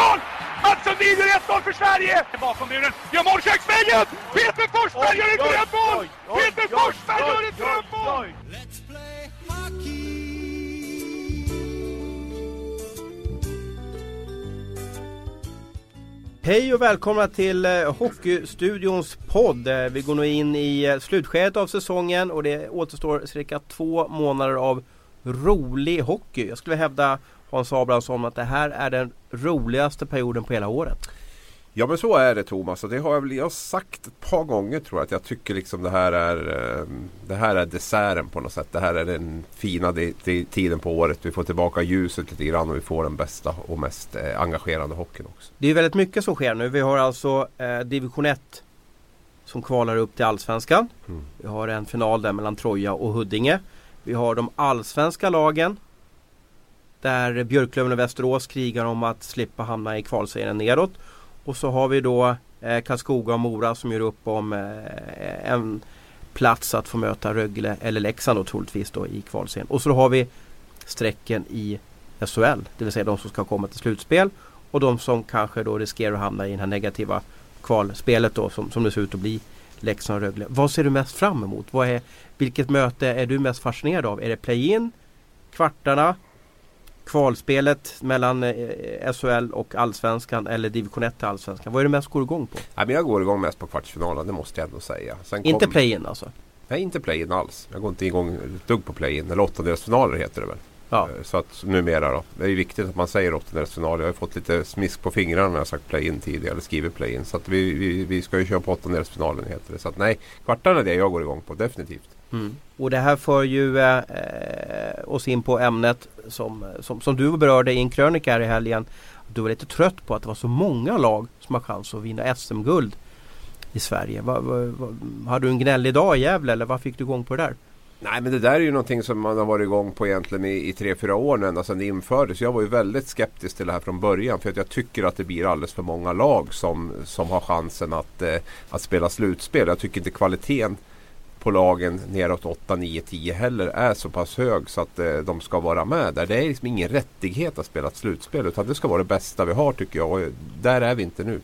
mål! Mattsson vinner 1-0 för Sverige! Bakom muren, gör mål köksvägen! Peter Forsberg gör ett drömmål! Peter Forsberg gör ett drömmål! Hej och välkomna till eh, Hockeystudions podd. Eh, Vi går nu in i eh, slutskedet av säsongen och det återstår cirka två månader av rolig hockey. Jag skulle hävda Hans Abrahamsson att det här är den roligaste perioden på hela året. Ja men så är det Thomas och det har jag väl jag har sagt ett par gånger tror jag att jag tycker liksom det här är eh, Det här är desserten på något sätt. Det här är den fina de, de, tiden på året. Vi får tillbaka ljuset lite grann och vi får den bästa och mest eh, engagerande hockeyn också. Det är väldigt mycket som sker nu. Vi har alltså eh, division 1 som kvalar upp till Allsvenskan. Mm. Vi har en final där mellan Troja och Huddinge. Vi har de allsvenska lagen där Björklöven och Västerås krigar om att slippa hamna i kvalserien nedåt. Och så har vi då eh, Karlskoga och Mora som gör upp om eh, en plats att få möta Rögle eller Leksand då troligtvis då i kvalserien. Och så har vi strecken i SHL, det vill säga de som ska komma till slutspel och de som kanske då riskerar att hamna i det här negativa kvalspelet då som, som det ser ut att bli Leksand och Rögle. Vad ser du mest fram emot? Vad är, vilket möte är du mest fascinerad av? Är det play-in, kvartarna, kvalspelet mellan eh, SHL och Allsvenskan eller division 1 till Allsvenskan? Vad är det mest går igång på? Nej, men jag går igång mest på kvartsfinalen, det måste jag ändå säga. Sen Inte kom- play-in alltså? Nej, inte play-in alls. Jag går inte igång ett dugg på play-in. Eller åttondelsfinaler heter det väl. Ja. Eh, Så att numera då. Det är viktigt att man säger åttondelsfinal. Jag har fått lite smisk på fingrarna när jag sagt play-in tidigare. Eller skrivit play-in. Så att vi, vi, vi ska ju köra på åttondelsfinalen heter det. Så att nej, kvartarna är det jag går igång på. Definitivt. Mm. Och det här för ju eh, eh, oss in på ämnet som, som, som du berörde i en krönika här i helgen. Du var lite trött på att det var så många lag som har chans att vinna SM-guld i Sverige. Va, va, va, hade du en gnällig dag i Gävle eller vad fick du igång på det där? Nej men det där är ju någonting som man har varit igång på egentligen i, i tre, fyra år nu ända sedan det infördes. Jag var ju väldigt skeptisk till det här från början. För att jag tycker att det blir alldeles för många lag som, som har chansen att, eh, att spela slutspel. Jag tycker inte kvaliteten på lagen neråt 8, 9, 10 heller är så pass hög så att eh, de ska vara med där. Det är liksom ingen rättighet att spela ett slutspel utan det ska vara det bästa vi har tycker jag. Och eh, där är vi inte nu.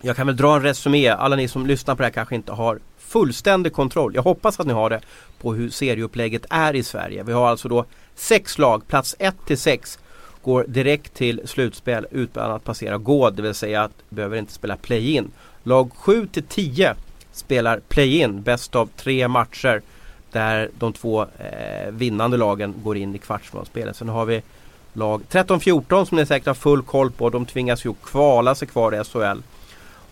Jag kan väl dra en resumé. Alla ni som lyssnar på det här kanske inte har fullständig kontroll. Jag hoppas att ni har det på hur serieupplägget är i Sverige. Vi har alltså då sex lag, plats 1 till 6 går direkt till slutspel utan att passera gå. det vill säga att behöver inte spela play-in. Lag 7 till 10 spelar play-in, bäst av tre matcher där de två eh, vinnande lagen går in i kvartsfinalspelet. Sen har vi lag 13-14 som ni säkert har full koll på. De tvingas ju kvala sig kvar i SHL.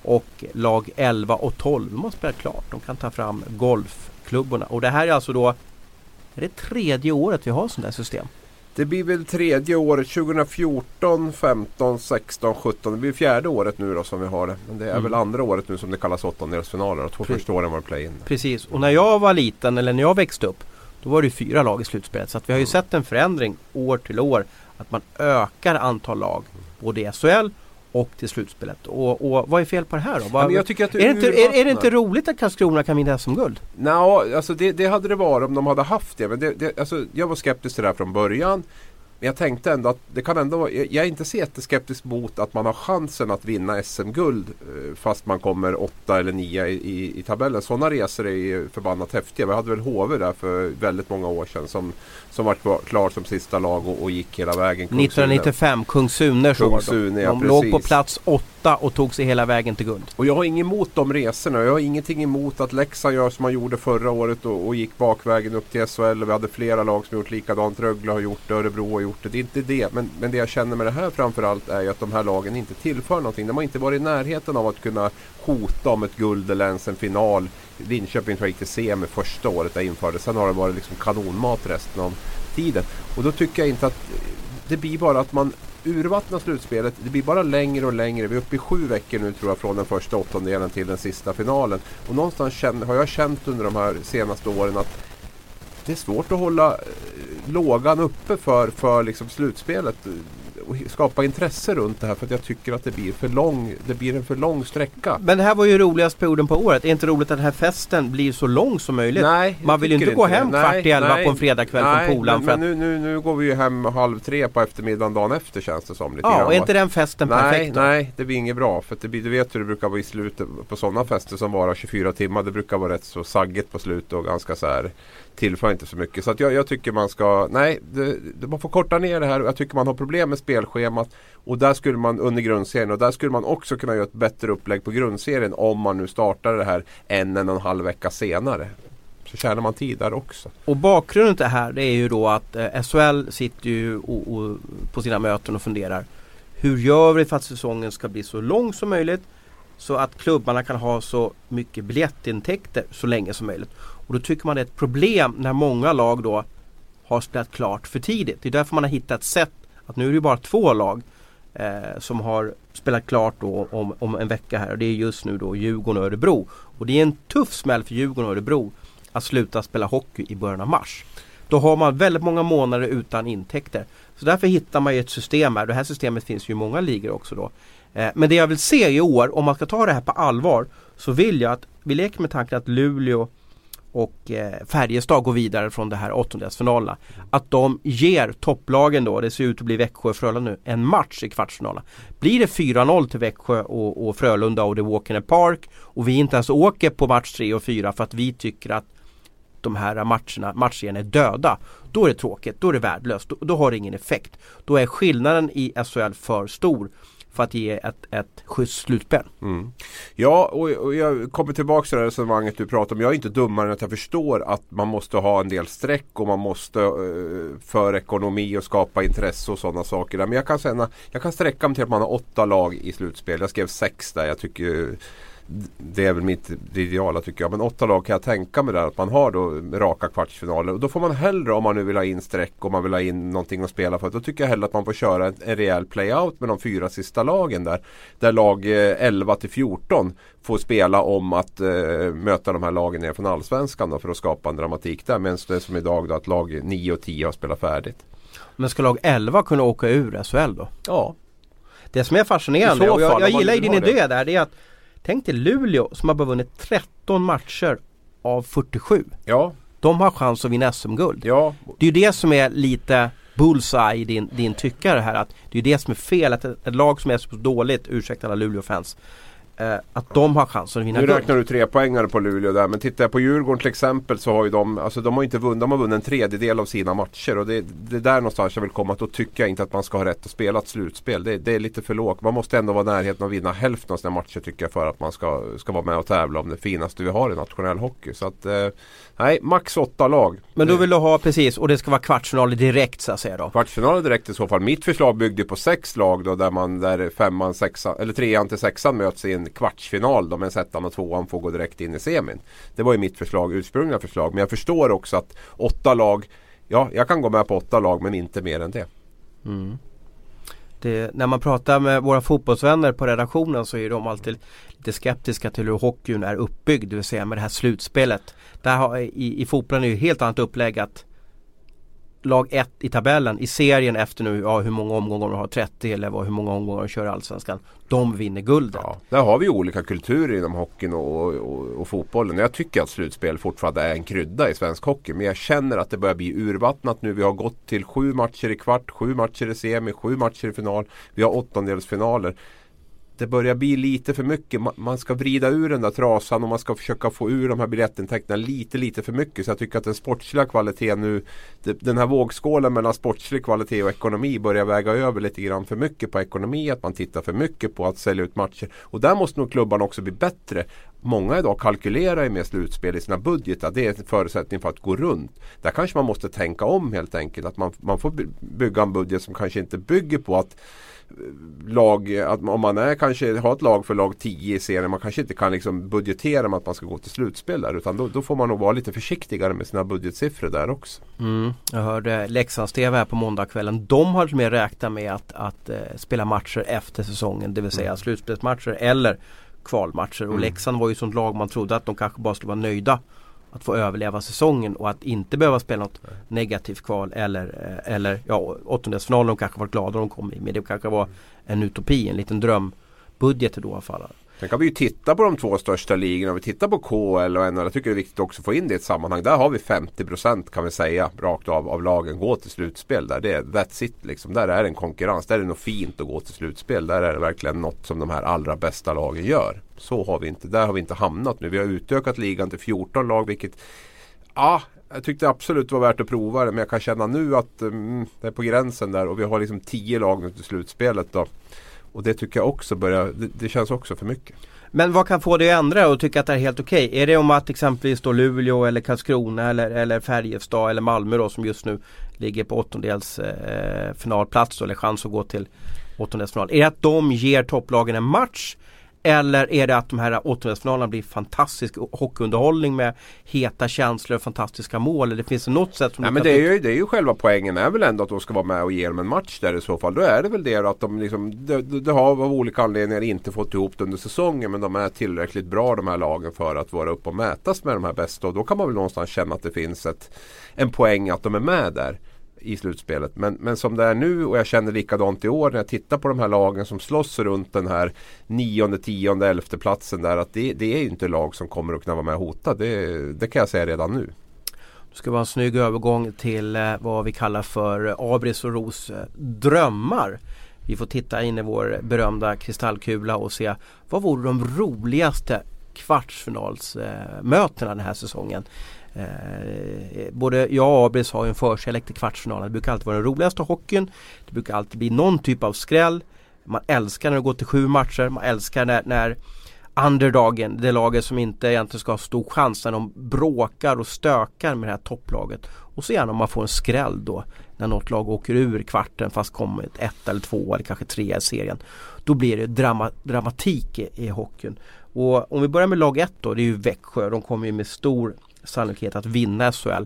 Och lag 11 och 12 de har spelat klart. De kan ta fram golfklubborna. Och det här är alltså då är det tredje året vi har sånt här system. Det blir väl tredje året 2014, 15, 16, 17. Det blir fjärde året nu då som vi har det. Men det är Mm. väl andra året nu som det kallas åttondelsfinaler. De två Precis. första åren var det play-in. Precis. Och när jag var liten eller när jag växte upp då var det fyra lag i slutspelet. Så vi har ju sett en förändring år till år. Att man ökar antal lag både i SHL och till slutspelet. Och, och vad är fel på det här då? Ja, Vad, att är, det inte, är, är det inte roligt att Karlskrona kan vinna SM-guld? Nå, alltså det, det hade det varit om de hade haft det. Men det, det, alltså jag var skeptisk till det här från början. Men jag tänkte ändå att det kan ändå vara, jag är inte så jätteskeptisk mot att man har chansen att vinna SM-guld eh, fast man kommer åtta eller nio i, i, i tabellen. Sådana resor är förbannat häftiga. Vi hade väl HV där för väldigt många år sedan som, som var klar- som sista lag och, och gick hela vägen. Kungsune. 1995, Kung Sunes år. Kungsune, då. ja, De låg på precis. plats åtta och tog sig hela vägen till guld. Och jag har inget emot de resorna. Jag har ingenting emot att Leksand gör som man gjorde förra året och, och gick bakvägen upp till SHL. Och vi hade flera lag som gjort likadant. Rögle har gjort det, Örebro har gjort det. Det är inte det. Men, men det jag känner med det här framförallt är ju att de här lagen inte tillför någonting. De har inte varit i närheten av att kunna hota om ett guld eller ens en final. Linköping tror jag gick till semi första året där infördes. Sen har det varit liksom kanonmat resten av tiden. Och då tycker jag inte att det blir bara att man urvattnar slutspelet. Det blir bara längre och längre. Vi är uppe i sju veckor nu tror jag från den första åttondelen till den sista finalen. Och någonstans känner, har jag känt under de här senaste åren att det är svårt att hålla eh, lågan uppe för, för liksom slutspelet skapa intresse runt det här för att jag tycker att det blir, för lång, det blir en för lång sträcka. Men det här var ju roligast perioden på året. Är inte roligt att den här festen blir så lång som möjligt? Nej, Man vill ju inte gå hem det. kvart i elva på en fredagkväll nej, från polaren. Men, att, men nu, nu, nu går vi ju hem halv tre på eftermiddagen dagen efter känns det som. Lite ja, grann, och är inte den festen Nej, perfekt då? nej, det blir inget bra. För det blir, du vet hur det brukar vara i slutet på sådana fester som varar 24 timmar. Det brukar vara rätt så saggigt på slutet och ganska så här tillför inte så mycket. Så att jag, jag tycker man ska, nej, det, det, man får korta ner det här. Jag tycker man har problem med spelschemat. Och där skulle man under grundserien och där skulle man också kunna göra ett bättre upplägg på grundserien om man nu startar det här en, en och en halv vecka senare. Så tjänar man tid där också. Och bakgrunden till det här det är ju då att eh, SHL sitter ju och, och, på sina möten och funderar. Hur gör vi för att säsongen ska bli så lång som möjligt? Så att klubbarna kan ha så mycket biljettintäkter så länge som möjligt. Och då tycker man det är ett problem när många lag då har spelat klart för tidigt. Det är därför man har hittat ett sätt att nu är det ju bara två lag eh, som har spelat klart då om, om en vecka här och det är just nu då Djurgården och Örebro. Och det är en tuff smäll för Djurgården och Örebro att sluta spela hockey i början av mars. Då har man väldigt många månader utan intäkter. Så därför hittar man ju ett system här. Det här systemet finns ju i många ligor också då. Eh, Men det jag vill se i år, om man ska ta det här på allvar, så vill jag att vi leker med tanken att Luleå och eh, Färjestad går vidare från det här åttondelsfinalerna. Att de ger topplagen då, det ser ut att bli Växjö och Frölunda nu, en match i kvartsfinalen. Blir det 4-0 till Växjö och, och Frölunda och det walk in the park och vi inte ens åker på match 3 och 4 för att vi tycker att de här matcherna, matchen är döda. Då är det tråkigt, då är det värdelöst, då, då har det ingen effekt. Då är skillnaden i SHL för stor för att ge ett, ett schysst slutspel. Mm. Ja, och, och jag kommer tillbaka till det resonemanget du pratar om. Jag är inte dummare än att jag förstår att man måste ha en del streck och man måste uh, för ekonomi och skapa intresse och sådana saker. Men jag kan, säga, jag kan sträcka mig till att man har åtta lag i slutspel. Jag skrev sex där. Jag tycker det är väl mitt det ideala tycker jag. Men åtta lag kan jag tänka mig där att man har då raka kvartsfinaler. Och då får man hellre om man nu vill ha in streck och man vill ha in någonting att spela för. Då tycker jag hellre att man får köra en, en rejäl playout med de fyra sista lagen där. Där lag eh, 11 till 14 får spela om att eh, möta de här lagen ner från Allsvenskan då, för att skapa en dramatik där. Medan det är som idag då att lag 9 och 10 har spelat färdigt. Men ska lag 11 kunna åka ur SHL då? Ja. Det som är så och jag, jag gillar din idé där, det är att Tänk dig Luleå som har bara vunnit 13 matcher av 47. Ja, De har chans att vinna SM-guld. ja. Det är ju det som är lite bullseye i din, din tyckare här. Att det är det som är fel. Att ett, ett lag som är så dåligt, ursäkta alla Luleå-fans. Eh, att de har chansen att vinna Nu guld. räknar du tre poängare på Luleå där. Men tittar jag på Djurgården till exempel så har ju de, alltså de har inte vunnit, de har vunnit en tredjedel av sina matcher. Och det, det är där någonstans jag vill komma. Att då tycker jag inte att man ska ha rätt att spela ett slutspel. Det, det är lite för lågt. Man måste ändå vara i närheten att vinna hälften av sina matcher tycker jag. För att man ska, ska vara med och tävla om det finaste vi har i nationell hockey. Så att, eh, nej, max åtta lag. Men då vill du ha precis, och det ska vara kvartsfinaler direkt så att säga då. Kvartsfinalen direkt i så fall. Mitt förslag byggde på sex lag då där man där femman, sexan, eller trean till sexan möts i en kvartsfinal då men ettan och tvåan får gå direkt in i semin. Det var ju mitt förslag, ursprungliga förslag. Men jag förstår också att åtta lag, ja jag kan gå med på åtta lag men inte mer än det. Mm. Det, när man pratar med våra fotbollsvänner på redaktionen så är de alltid lite skeptiska till hur hockeyn är uppbyggd. Det vill säga med det här slutspelet. Där har, i, I fotbollen är det ju helt annat upplägg att lag 1 i tabellen i serien efter nu, ja hur många omgångar de har, 30 eller vad, hur många omgångar de kör i Allsvenskan. De vinner guldet. Ja, där har vi olika kulturer inom hockeyn och, och, och fotbollen. Jag tycker att slutspel fortfarande är en krydda i svensk hockey. Men jag känner att det börjar bli urvattnat nu. Vi har gått till sju matcher i kvart, sju matcher i semi, sju matcher i final. Vi har åttondelsfinaler. Det börjar bli lite för mycket. Man ska vrida ur den där trasan och man ska försöka få ur de här biljettintäkterna lite, lite för mycket. Så jag tycker att den sportsliga kvaliteten nu, den här vågskålen mellan sportslig kvalitet och ekonomi börjar väga över lite grann för mycket på ekonomi. Att man tittar för mycket på att sälja ut matcher. Och där måste nog klubbarna också bli bättre. Många idag kalkylerar ju med slutspel i sina budgetar. Det är en förutsättning för att gå runt. Där kanske man måste tänka om helt enkelt. Att man, man får bygga en budget som kanske inte bygger på att lag, att om man är, kanske har ett lag för lag 10 i serien, man kanske inte kan liksom budgetera med att man ska gå till slutspel där. Utan då, då får man nog vara lite försiktigare med sina budgetsiffror där också. Mm, jag hörde Leksands-TV här på måndagskvällen. De har mer räknat med att, att eh, spela matcher efter säsongen. Det vill säga slutspelsmatcher eller kvalmatcher. Och Mm. Leksand var ju sånt lag man trodde att de kanske bara skulle vara nöjda att få överleva säsongen och att inte behöva spela något negativt kval eller, eh, eller ja, åttondelsfinalen de kanske varit glada de kom i. Men det kanske var en utopi, en liten drömbudget i då fall. Sen kan vi ju titta på de två största ligorna. Vi tittar på KL och NHL. Jag tycker det är viktigt också att få in det i ett sammanhang. Där har vi 50% kan vi säga rakt av av lagen går till slutspel. Där det är that's it liksom. Där är det en konkurrens. Där är det nog fint att gå till slutspel. Där är det verkligen något som de här allra bästa lagen gör. Så har vi inte, där har vi inte hamnat nu. Vi har utökat ligan till 14 lag vilket Ja, jag tyckte absolut det var värt att prova det men jag kan känna nu att mm, det är på gränsen där och vi har liksom 10 lag nu till slutspelet. Då. Och det tycker jag också börjar, det, det, känns också för mycket. Men vad kan få dig att ändra och tycka att det är helt okej? Okay? Är det om att exempelvis då Luleå eller Karlskrona eller, eller Färjestad eller Malmö då som just nu ligger på åttondels eh, finalplats då, eller chans att gå till åttondelsfinal. Är det att de ger topplagen en match eller är det att de här åttondelsfinalerna blir fantastisk hockeyunderhållning med heta känslor och fantastiska mål? Det finns något sätt som Nej, men det är, ju, det är ju själva poängen är väl ändå att de ska vara med och ge dem en match där i så fall. Då är det väl det att de liksom, det, det har av olika anledningar inte fått ihop det under säsongen men de är tillräckligt bra de här lagen för att vara uppe och mätas med de här bästa. Och då kan man väl någonstans känna att det finns ett, en poäng att de är med där i slutspelet. Men, men som det är nu och jag känner likadant i år när jag tittar på de här lagen som slåss runt den här nionde, tionde, elfte platsen där att det, det är inte lag som kommer att kunna vara med och hota. Det, det kan jag säga redan nu. Det ska vara en snygg övergång till eh, vad vi kallar för eh, Abris och Ros eh, drömmar. Vi får titta in i vår berömda kristallkula och se vad vore de roligaste kvartsfinalsmötena den här säsongen. Eh, både jag och Abris har ju en förkärlek till kvartsfinalen. Det brukar alltid vara den roligaste hockeyn. Det brukar alltid bli någon typ av skräll. Man älskar när det går till sju matcher. Man älskar när, när underdagen, det laget som inte egentligen ska ha stor chans när de bråkar och stökar med det här topplaget. Och så gärna om man får en skräll då när något lag åker ur kvarten fast kommit ett eller två eller kanske tre i serien. Då blir det drama, dramatik i, i hockeyn. Och om vi börjar med lag 1 då, det är ju Växjö. De kommer ju med stor sannolikhet att vinna SHL.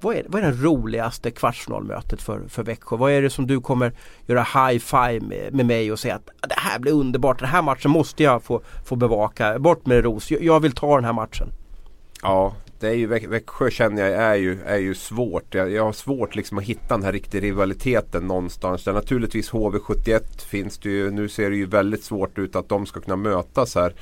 Vad är, vad är det roligaste kvartsfinalmötet för, för Växjö? Vad är det som du kommer göra high five med, med mig och säga att ah, det här blir underbart, den här matchen måste jag få, få bevaka. Bort med det Ros, jag, jag vill ta den här matchen. Ja, det är ju Växjö känner jag är ju, är ju svårt. Jag, jag har svårt liksom att hitta den här riktiga rivaliteten någonstans. Där naturligtvis HV71 finns det ju. Nu ser det ju väldigt svårt ut att de ska kunna mötas här.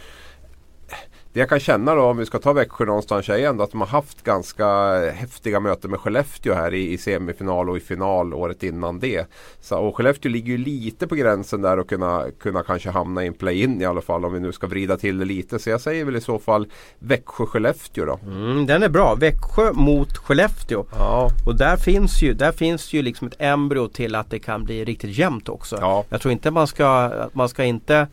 Det jag kan känna då om vi ska ta Växjö någonstans är ändå att de har haft ganska häftiga möten med Skellefteå här i, i semifinal och i final året innan det. Så, och Skellefteå ligger ju lite på gränsen där och kunna, kunna kanske hamna i en play-in i alla fall om vi nu ska vrida till det lite. Så jag säger väl i så fall Växjö-Skellefteå då. Mm, den är bra. Växjö mot Skellefteå. Ja. Och där finns ju, där finns ju liksom ett embryo till att det kan bli riktigt jämnt också. Ja. Jag tror inte man ska, man ska inte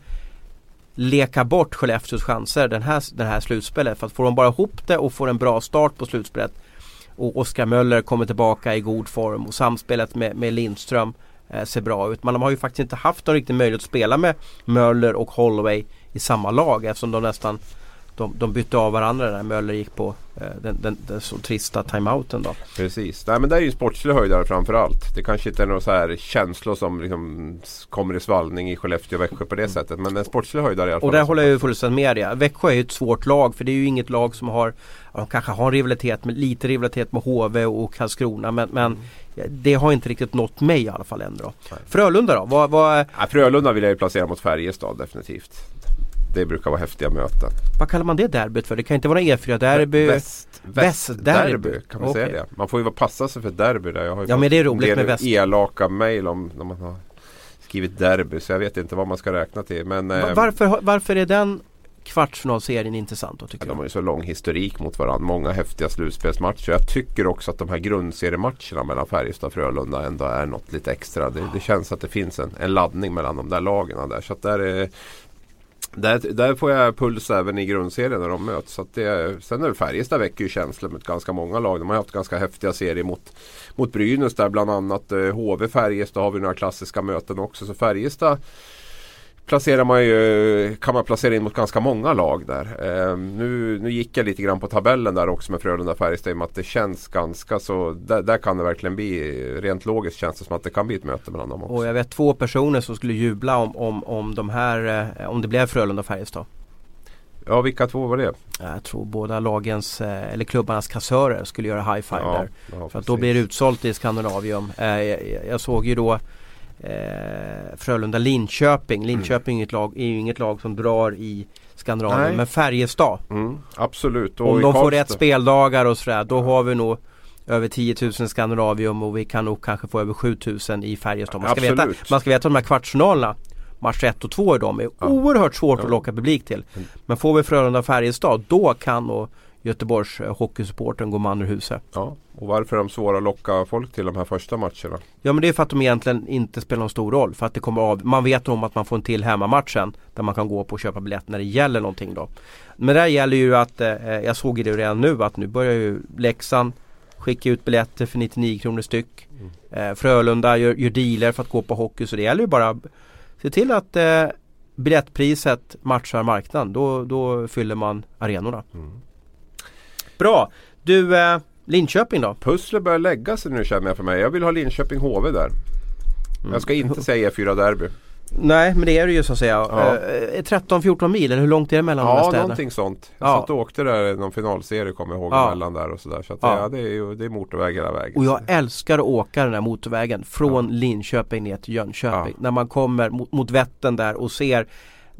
leka bort Skellefteås chanser den här, den här slutspelet. För att får de bara ihop det och får en bra start på slutspelet och Oskar Möller kommer tillbaka i god form och samspelet med, med Lindström eh, ser bra ut. Men de har ju faktiskt inte haft någon riktig möjlighet att spela med Möller och Holloway i samma lag eftersom de nästan de, de bytte av varandra när Möller gick på eh, den, den, den, så trista timeouten då. Precis, Nej, men det är ju en sportslig höjdare framförallt. Det kanske inte är några så här känslor som liksom kommer i svallning i Skellefteå och Växjö på det mm. sättet. Men en sportslig höjdare i alla fall. Och där håller jag ju fullständigt med dig. Växjö är ju ett svårt lag för det är ju inget lag som har De kanske har en rivalitet med lite rivalitet med HV och Karlskrona men, men mm. Det har inte riktigt nått mig i alla fall än då. Frölunda då? Vad, vad... Ja, Frölunda vill jag ju placera mot Färjestad definitivt. Det brukar vara häftiga möten. Vad kallar man det derbyt för? Det kan inte vara E4-derby? Väst, västderby väst kan man okay. säga det. Man får ju passa sig för derby där. Jag har ju ja men det är roligt med väst. elaka mail om när man har skrivit derby så jag vet inte vad man ska räkna till. Men, eh, varför, varför är den kvartsfinalserien intressant då tycker ja, jag? De har ju så lång historik mot varandra. Många häftiga slutspelsmatcher. Jag tycker också att de här grundseriematcherna mellan Färjestad och Frölunda ändå är något lite extra. Det, det känns att det finns en, en laddning mellan de där lagen. Där. Så att där är, där, där får jag puls även i grundserien när de möts. Så det, sen är det Färjestad väcker ju känslor mot ganska många lag. De har haft ganska häftiga serier mot, mot Brynäs där bland annat. Eh, HV Färjestad har vi några klassiska möten också. Så Färjestad placerar man ju, kan man placera in mot ganska många lag där. Eh, nu, nu gick jag lite grann på tabellen där också med Frölunda Färjestad i och med att det känns ganska så där, där, kan det verkligen bli, rent logiskt känns det som att det kan bli ett möte mellan dem också. Och jag vet två personer som skulle jubla om, om, om de här, eh, om det blev Frölunda Färjestad. Ja, vilka två var det? Jag tror båda lagens, eh, eller klubbarnas kassörer skulle göra high five Ja, där. ja, För att då blir det utsålt i Skandinavium. Eh, jag, jag såg ju då eh, Frölunda-Linköping. Linköping är, ett lag, är ju inget lag som drar i Skandinavien. Nej. Men Färjestad. Mm, absolut. Och Om de får rätt speldagar och sådär. Då har vi nog över 10 000 i Skandinavium och vi kan nog kanske få över 7 000 i Färjestad. Man ska, veta, Absolut. man ska veta att de här kvartsfinalerna Match 1 och 2 i dem är Ja. oerhört svårt Ja. att locka publik till. Mm. Men får vi Frölunda och Färjestad då kan nog Göteborgs eh, hockeysupporten gå man ur huset. Ja, och varför är de svåra att locka folk till de här första matcherna? Ja men det är för att de egentligen inte spelar någon stor roll. För att det kommer av, man vet om att man får en till hemmamatchen där man kan gå på och köpa biljett när det gäller någonting då. Men där gäller ju att, eh, jag såg ju det redan nu att nu börjar ju Leksand skicka ut biljetter för 99 kronor styck. Eh, Frölunda gör, gör dealer för att gå på hockey så det gäller ju bara se till att eh, biljettpriset matchar marknaden. Då, då fyller man arenorna. Mm. Bra! Du, eh, Linköping då? Pusslet börjar lägga sig nu känner jag för mig. Jag vill ha Linköping HV där. Jag ska inte säga E4 Derby. Nej men det är det ju så att säga. Ja. Eh, 13-14 mil eller hur långt är det mellan de här Ja, städerna? någonting sånt. Jag Ja. satt och åkte där någon finalserie kommer jag ihåg Ja. emellan där och sådär. Så att, Ja. ja. det, är ju, det är motorväg hela vägen. Och jag älskar att åka den här motorvägen från Linköping ner till Jönköping. Ja. När man kommer mot, mot Vättern där och ser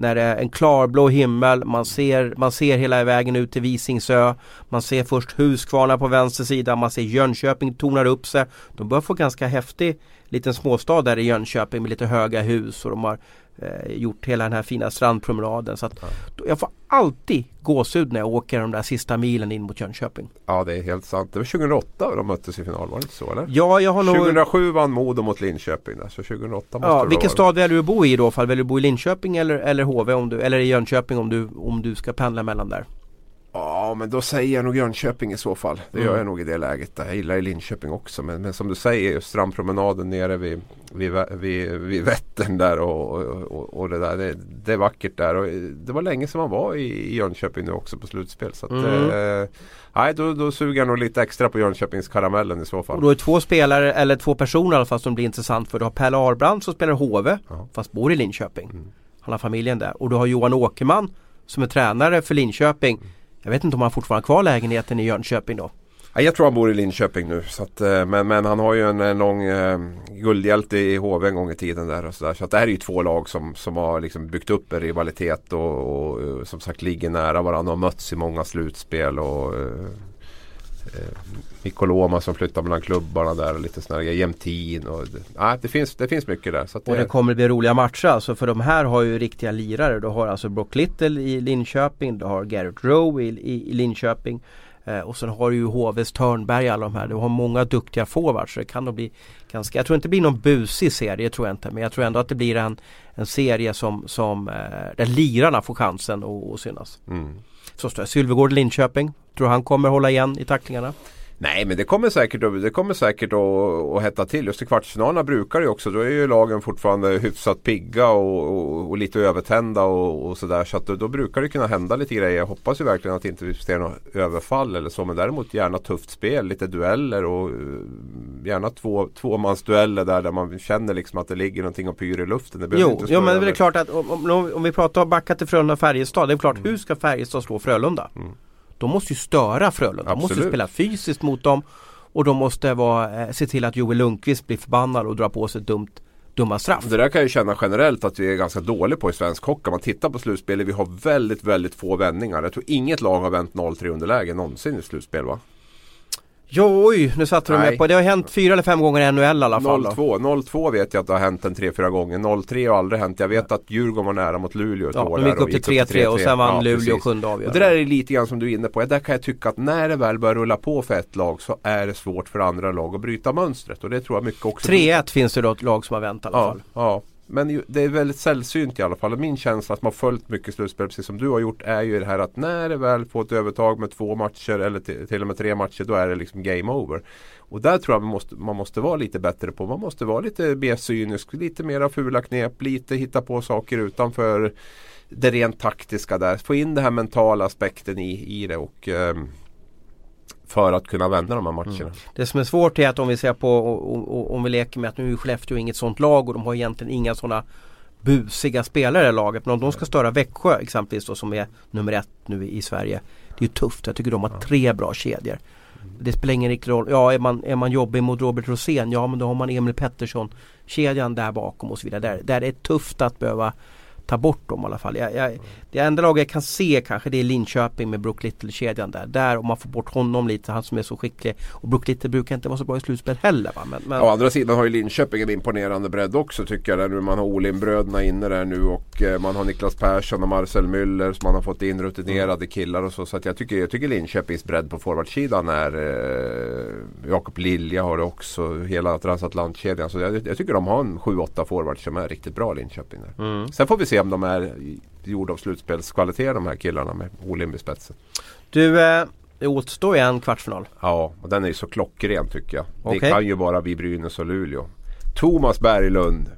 när det är en klarblå himmel, man ser, man ser hela vägen ut till Visingsö. Man ser först Huskvarna på vänster sida, man ser Jönköping tonar upp sig. De börjar få ganska häftig liten småstad där i Jönköping med lite höga hus och de har eh, gjort hela den här fina strandpromenaden. Så att, Ja. jag får alltid gåshud när jag åker de där sista milen in mot Jönköping. Ja, det är helt sant. Det var 2008 de möttes i final, var det inte så eller? Ja, jag har nog... 2007 vann Modo mot Linköping där, så 2008 måste Ja, det vilken vara. stad väljer du att bo i då? Fall? Väljer du bo i Linköping eller, eller HV om du, eller i Jönköping om du, om du ska pendla mellan där? Ja, men då säger jag nog Jönköping i så fall. Det gör Mm. jag nog i det läget. Jag gillar ju Linköping också. Men, men som du säger, strandpromenaden nere vid, vid, vid, vid Vättern där och, och, och det där. Det, det är vackert där. Och det var länge sedan man var i, i Jönköping nu också på slutspel. Så att, Mm. eh, nej, då, då suger jag nog lite extra på Jönköpings karamellen i så fall. Och då är det två spelare, eller två personer i alla fall som blir intressant för du har Pelle Arbrand som spelar HV Ja. fast bor i Linköping. Mm. Han har familjen där. Och du har Johan Åkerman som är tränare för Linköping. Jag vet inte om han fortfarande har kvar lägenheten i Jönköping då. Jag tror han bor i Linköping nu. Så att, eh, men, men han har ju en, en lång eh, guldhjälte i HV en gång i tiden där och så där. Så att det här är ju två lag som, som har liksom byggt upp en rivalitet och, och och som sagt ligger nära varandra och har mötts i många slutspel. Och, eh, eh Mikko Loma som flyttar mellan klubbarna där och lite sådana grejer. Jämtin och det, nej, det, finns, det finns mycket där. Så att Och det det, kommer bli roliga matcher alltså för de här har ju riktiga lirare. Du har alltså Brock Little i Linköping, du har Garrett Rowe i, i, i Linköping. Eh, och sen har du ju HVs Törnberg alla de här. Du har många duktiga forwards så det kan nog bli ganska, jag tror inte det blir någon busig serie, tror jag inte. Men jag tror ändå att det blir en, en serie som, som eh, där lirarna får chansen att, synas. mm. Så står det. Sylvegård Linköping. Tror han kommer hålla igen i tacklingarna? Nej men det kommer säkert, att- det kommer säkert att, att hetta till. Just i kvartsfinalerna brukar det ju också. Då är ju lagen fortfarande hyfsat pigga och, och, och lite övertända och, och sådär. Så att då, brukar det kunna hända lite grejer. Jag hoppas ju verkligen att det inte sker något överfall eller så. Men däremot gärna tufft spel, lite dueller och eh, gärna två, tvåmansdueller där, där man känner liksom att det ligger någonting och pyr i luften. Det Jo, inte jo men det är klart att om, om, om vi pratar backa till Frölunda och Färjestad. Det är klart, hur ska Färjestad slå Frölunda? Mm. De måste ju störa Frölunda. De måste spela fysiskt mot dem. Och de måste vara, eh, se till att Joel Lundqvist blir förbannad och drar på sig ett dumt, dumma straff. Det där kan jag känna generellt att vi är ganska dåliga på i svensk hockey. Om man tittar på slutspelet, vi har väldigt, väldigt få vändningar. Jag tror inget lag har vänt 0-3 underläge någonsin i slutspel va? Jo, oj, nu satte de Nej. med på. Det har hänt fyra eller fem gånger i NHL i alla fall. Då. 0-2. 0-2 vet jag att det har hänt en 3-4 gånger. 0-3 har aldrig hänt. Jag vet att Djurgården var nära mot Luleå ett Ja, år de gick där upp till 3-3 och sen vann Ja, Luleå sjunde avgörande. det där är lite grann som du är inne på. Där kan jag tycka att när det väl börjar rulla på för ett lag så är det svårt för andra lag att bryta mönstret. Och det tror jag mycket också 3-1 finns det då ett lag som har vänt i alla Ja, fall. ja. Men det är väldigt sällsynt i alla fall. Min känsla att man har följt mycket slutspel precis som du har gjort är ju det här att när det väl får ett övertag med två matcher eller till, till och med tre matcher då är det liksom game over. Och där tror jag man måste, man måste vara lite bättre på. Man måste vara lite mer cynisk, lite mera fula knep, lite hitta på saker utanför det rent taktiska där. Få in den här mentala aspekten i, i det och ehm, för att kunna vända de här matcherna. Det som är svårt är att om vi ser på, och, och, och, om vi leker med att nu är Skellefteå inget sånt lag och de har egentligen inga sådana busiga spelare i laget. Men om de ska störa Växjö exempelvis då, som är nummer ett nu i Sverige. Det är ju tufft. Jag tycker de har tre bra kedjor. Det spelar ingen riktig roll. Ja, är man, är man jobbig mot Robert Rosén, ja men då har man Emil Pettersson kedjan där bakom och så vidare. Där, där är det tufft att behöva ta bort dem i alla fall. Jag, jag, det enda laget jag kan se kanske det är Linköping med Brook Little-kedjan där. Där om man får bort honom lite, han som är så skicklig. Och Brook Little brukar inte vara så bra i slutspel heller. Va? Men, men... Å andra sidan har ju Linköping en imponerande bredd också tycker jag. Där man har Olin-bröderna inne där nu och eh, man har Niklas Persson och Marcel Müller som man har fått in rutinerade mm. killar och så. Så jag, tycker, jag tycker Linköpings bredd på forwardsidan är eh, Jakob Lilja har det också. Hela transatlantkedjan. Så jag, jag tycker de har en 7-8 forwards som är riktigt bra Linköping. Där. Mm. Sen får vi se om de är gjorda av slutspelskvalitet de här killarna med Olimb i spetsen. Du, eh, det återstår ju en kvartsfinal. Ja, och den är ju så klockren tycker jag. Okay. Det kan ju bara bli Brynäs och Luleå. Thomas Berglund,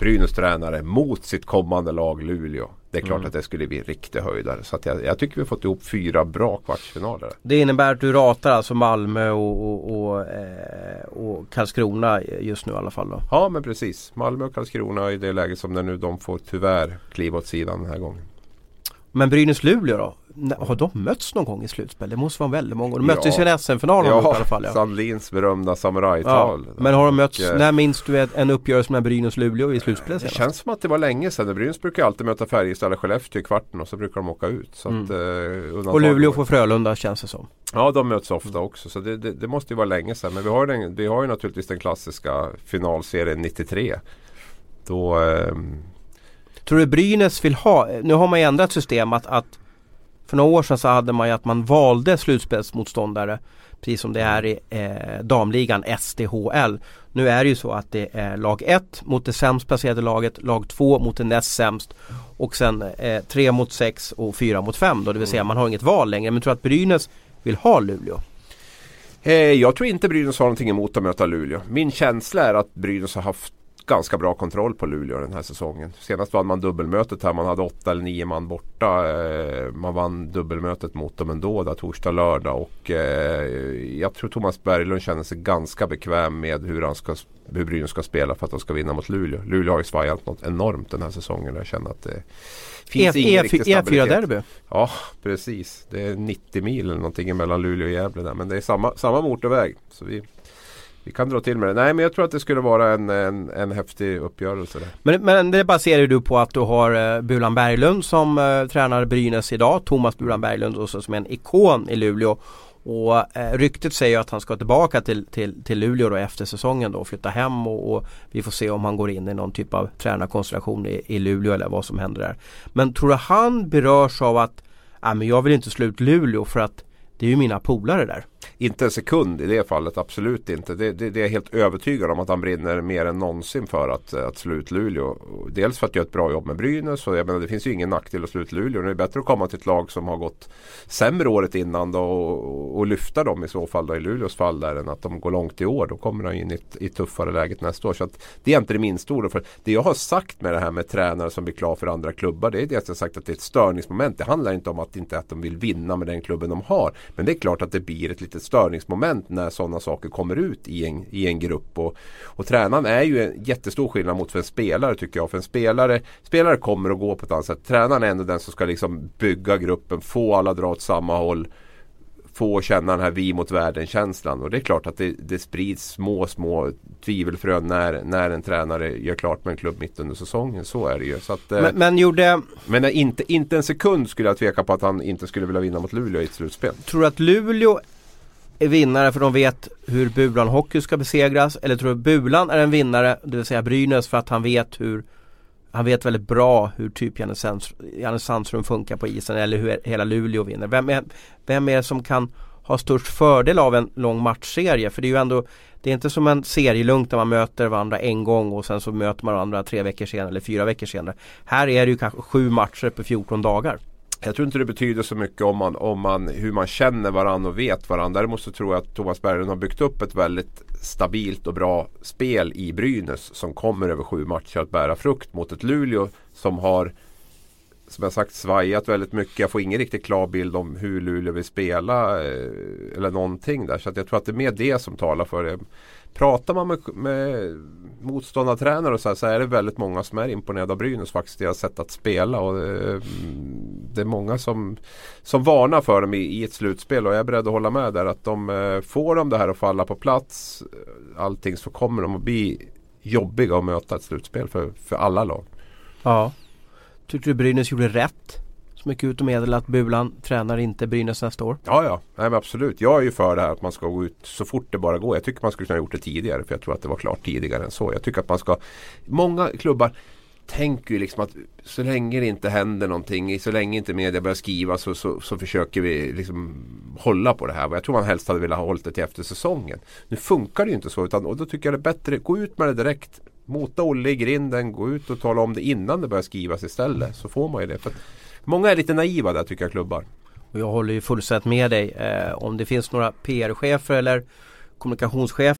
Brynäs tränare mot sitt kommande lag Luleå. Det är klart mm. att det skulle bli en riktig höjdare. Så jag, jag, tycker vi fått ihop fyra bra kvartsfinaler. Det innebär att du ratar alltså Malmö och, och, och, eh, och Karlskrona just nu i alla fall då? Ja men precis. Malmö och Karlskrona i det läget som det nu de får tyvärr kliva åt sidan den här gången. Men Brynäs-Luleå då? Har de mötts någon gång i slutspel? Det måste vara väldigt många. De möttes ja. i en SM-final ja, i alla fall. Ja, Sandlins berömda samurajtal. Ja. Men har de mötts, och, när minns du en uppgörelse med Brynäs Luleå i slutspel Det känns som att det var länge sedan. Brynäs brukar alltid möta Färjestad eller Skellefteå i kvarten och så brukar de åka ut. Så mm. att, eh, och Luleå får Frölunda känns det som. Ja de möts ofta också så det, det, det måste ju vara länge sedan. Men vi har, den, vi har ju naturligtvis den klassiska finalserien 93. Då eh, Tror du Brynäs vill ha, nu har man ju ändrat system att, att för några år sedan så hade man ju att man valde slutspelsmotståndare Precis som det är i eh, damligan SDHL. Nu är det ju så att det är lag 1 mot det sämst placerade laget, lag 2 mot det näst sämst och sen 3 eh, mot 6 och 4 mot 5 då. Det vill säga man har inget val längre. Men tror att Brynäs vill ha Luleå? Eh, jag tror inte Brynäs har någonting emot att möta Luleå. Min känsla är att Brynäs har haft ganska bra kontroll på Luleå den här säsongen. Senast vann man dubbelmötet här. Man hade åtta eller nio man borta. Eh, man vann dubbelmötet mot dem ändå där torsdag, lördag. Och eh, jag tror Thomas Berglund känner sig ganska bekväm med hur, han ska, hur Brynäs ska spela för att de ska vinna mot Luleå. Luleå har ju svajat något enormt den här säsongen. Jag känner att det finns e ingen riktig stabilitet. E4-derby? Ja, precis. Det är 90 mil eller någonting mellan Luleå och Gävle där. Men det är samma, samma motorväg. Så vi vi kan dra till med det. Nej men jag tror att det skulle vara en, en, en häftig uppgörelse. Där. Men, men det baserar du på att du har eh, Bulan Berglund som eh, tränar Brynäs idag. Thomas Bulan Berglund också som är en ikon i Luleå. Och eh, ryktet säger att han ska tillbaka till, till, till Luleå då efter säsongen då och flytta hem och, och, vi får se om han går in i någon typ av tränarkonstellation i, i Luleå eller vad som händer där. Men tror du han berörs av att ah, men jag vill inte slå ut Luleå för att det är ju mina polare där. Inte en sekund i det fallet, absolut inte. Det, det, det är jag helt övertygad om att han brinner mer än någonsin för att, att slå ut Luleå. Dels för att göra ett bra jobb med Brynäs. Och jag menar, det finns ju ingen nackdel att slå ut Luleå. Det är bättre att komma till ett lag som har gått sämre året innan då, och, och lyfta dem i så fall då, i Luleås fall där än att de går långt i år. Då kommer han in i i tuffare läget nästa år. Så att, det är inte det minsta ordet för. Det jag har sagt med det här med tränare som blir klar för andra klubbar. Det är det att jag har sagt att det är ett störningsmoment. Det handlar inte om att, inte att de vill vinna med den klubben de har. Men det är klart att det blir ett litet störningsmoment när sådana saker kommer ut i en, i en grupp. Och, och tränaren är ju en jättestor skillnad mot för en spelare tycker jag. För en spelare, spelare kommer och går på ett annat sätt. Tränaren är ändå den som ska liksom bygga gruppen, få alla dra åt samma håll få känna den här vi mot världen känslan. Och det är klart att det, det sprids små, små tvivelfrön när, när en tränare gör klart med en klubb mitt under säsongen. Så är det ju. Så att, eh, men, men, gjorde... men inte, inte en sekund skulle jag tveka på att han inte skulle vilja vinna mot Luleå i ett slutspel. Tror du att Luleå är vinnare för de vet hur Bulan Hockey ska besegras? Eller tror du Bulan är en vinnare, det vill säga Brynäs, för att han vet hur han vet väldigt bra hur typ Janne Sandström funkar på isen eller hur hela Luleå vinner. Vem är, vem är det som kan ha störst fördel av en lång matchserie? För det är ju ändå Det är inte som en serielunk där man möter varandra en gång och sen så möter man varandra tre veckor senare eller fyra veckor senare. Här är det ju kanske sju matcher på 14 dagar. Jag tror inte det betyder så mycket om man, om man, hur man känner varandra och vet varandra. Däremot så tror jag att Thomas Berglund har byggt upp ett väldigt stabilt och bra spel i Brynäs som kommer över sju matcher att bära frukt mot ett Luleå som har som jag sagt svajat väldigt mycket. Jag får ingen riktigt klar bild om hur Luleå vill spela eh, eller någonting där. Så att jag tror att det är mer det som talar för det. Pratar man med, med motståndartränare och så, här, så är det väldigt många som är imponerade av Brynäs faktiskt. Deras sätt att spela. Och eh, det är många som, som varnar för dem i, i, ett slutspel och jag är beredd att hålla med där. Att de eh, får de det här att falla på plats allting så kommer de att bli jobbiga att möta ett slutspel för, för alla lag. Ja. Tycker du Brynäs gjorde rätt? Som gick ut och meddelade att Bulan tränar inte Brynäs nästa år. Ja, ja. Nej, men absolut. Jag är ju för det här att man ska gå ut så fort det bara går. Jag tycker man skulle kunna ha gjort det tidigare. För jag tror att det var klart tidigare än så. Jag tycker att man ska Många klubbar tänker ju liksom att så länge det inte händer någonting, så länge inte media börjar skriva så, så, så försöker vi liksom hålla på det här. Jag tror man helst hade velat ha hållit det till efter säsongen. Nu funkar det ju inte så utan och då tycker jag det är bättre, gå ut med det direkt. Mota Olle i grinden, gå ut och tala om det innan det börjar skrivas istället. Så får man ju det. För många är lite naiva där tycker jag klubbar. Och jag håller ju fullständigt med dig. Eh, om det finns några PR-chefer eller kommunikationschefer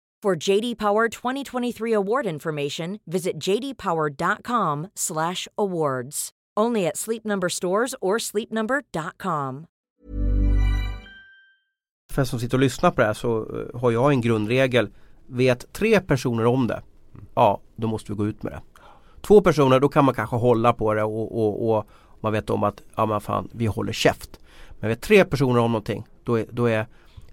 For JD Power 2023 award information, visit jdpower.com/awards. Only at Sleep Number stores or sleepnumber.com. För som sitter och lyssnar på det här så eh, har jag en grundregel. Vet tre personer om det, ja då måste vi gå ut med det. Två personer, då kan man kanske hålla på det och, och, och man vet om att ja men fan, vi håller käft. Men vet tre personer om någonting, då är, då är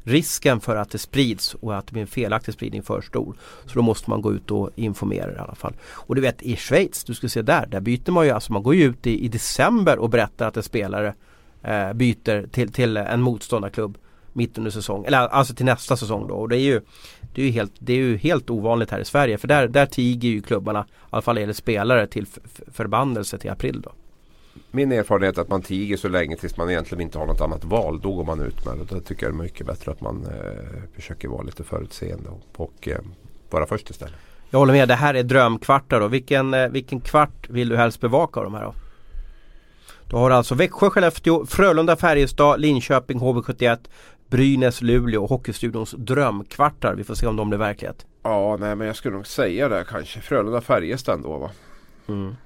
risken för att det sprids och att det blir en felaktig spridning för stor. Så då måste man gå ut och informera i alla fall. Och du vet i Schweiz, du ska se där, där byter man ju, alltså man går ju ut i, i december och berättar att en spelare eh, byter till, till en motståndarklubb mitt under säsong, eller alltså till nästa säsong då. Och det är ju, det är ju, helt, det är ju helt ovanligt här i Sverige för där, där tiger ju klubbarna, i alla fall när det spelare till förbannelse till april då min erfarenhet är att man tiger så länge tills man egentligen inte har något annat val. Då går man ut med det. Då tycker jag det är mycket bättre att man eh, försöker vara lite förutseende och, och eh, vara först istället. Jag håller med. Det här är drömkvartar då. Vilken, eh, vilken kvart vill du helst bevaka av de här då? Du har alltså Växjö, Skellefteå, Frölunda, Färjestad, Linköping, HV71, Brynäs, Luleå och Hockeystudions drömkvartar. Vi får se om de blir verklighet. Ja, nej men jag skulle nog säga det kanske. Frölunda, Färjestad ändå va. Mm.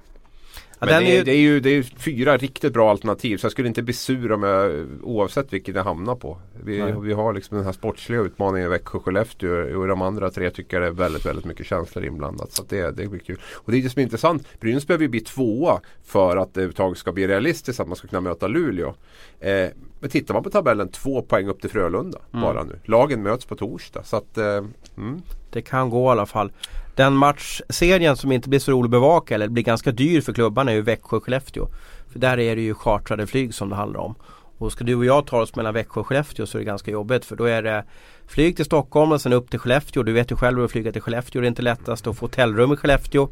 Ja, Men det, är ju... det, är ju, det är fyra riktigt bra alternativ så jag skulle inte bli sur om jag, oavsett vilken jag hamnar på. Vi, vi har liksom den här sportsliga utmaningen i Växjö och Skellefteå och de andra tre tycker jag det är väldigt, väldigt mycket känslor inblandat. Så det, det blir kul. Och det är det som är intressant. Brynäs behöver ju bli tvåa för att det överhuvudtaget ska bli realistiskt att man ska kunna möta Luleå. Eh, men tittar man på tabellen, två poäng upp till Frölunda mm. bara nu. Lagen möts på torsdag. Så att, eh, mm. Det kan gå i alla fall. Den matchserien som inte blir så rolig att bevaka eller blir ganska dyr för klubbarna är ju Växjö-Skellefteå. För där är det ju chartrade flyg som det handlar om. Och ska du och jag ta oss mellan Växjö och Skellefteå så är det ganska jobbigt för då är det flyg till Stockholm och sen upp till Skellefteå. Du vet ju själv hur att flyga till Skellefteå. Det är inte lättast att få hotellrum i Skellefteå.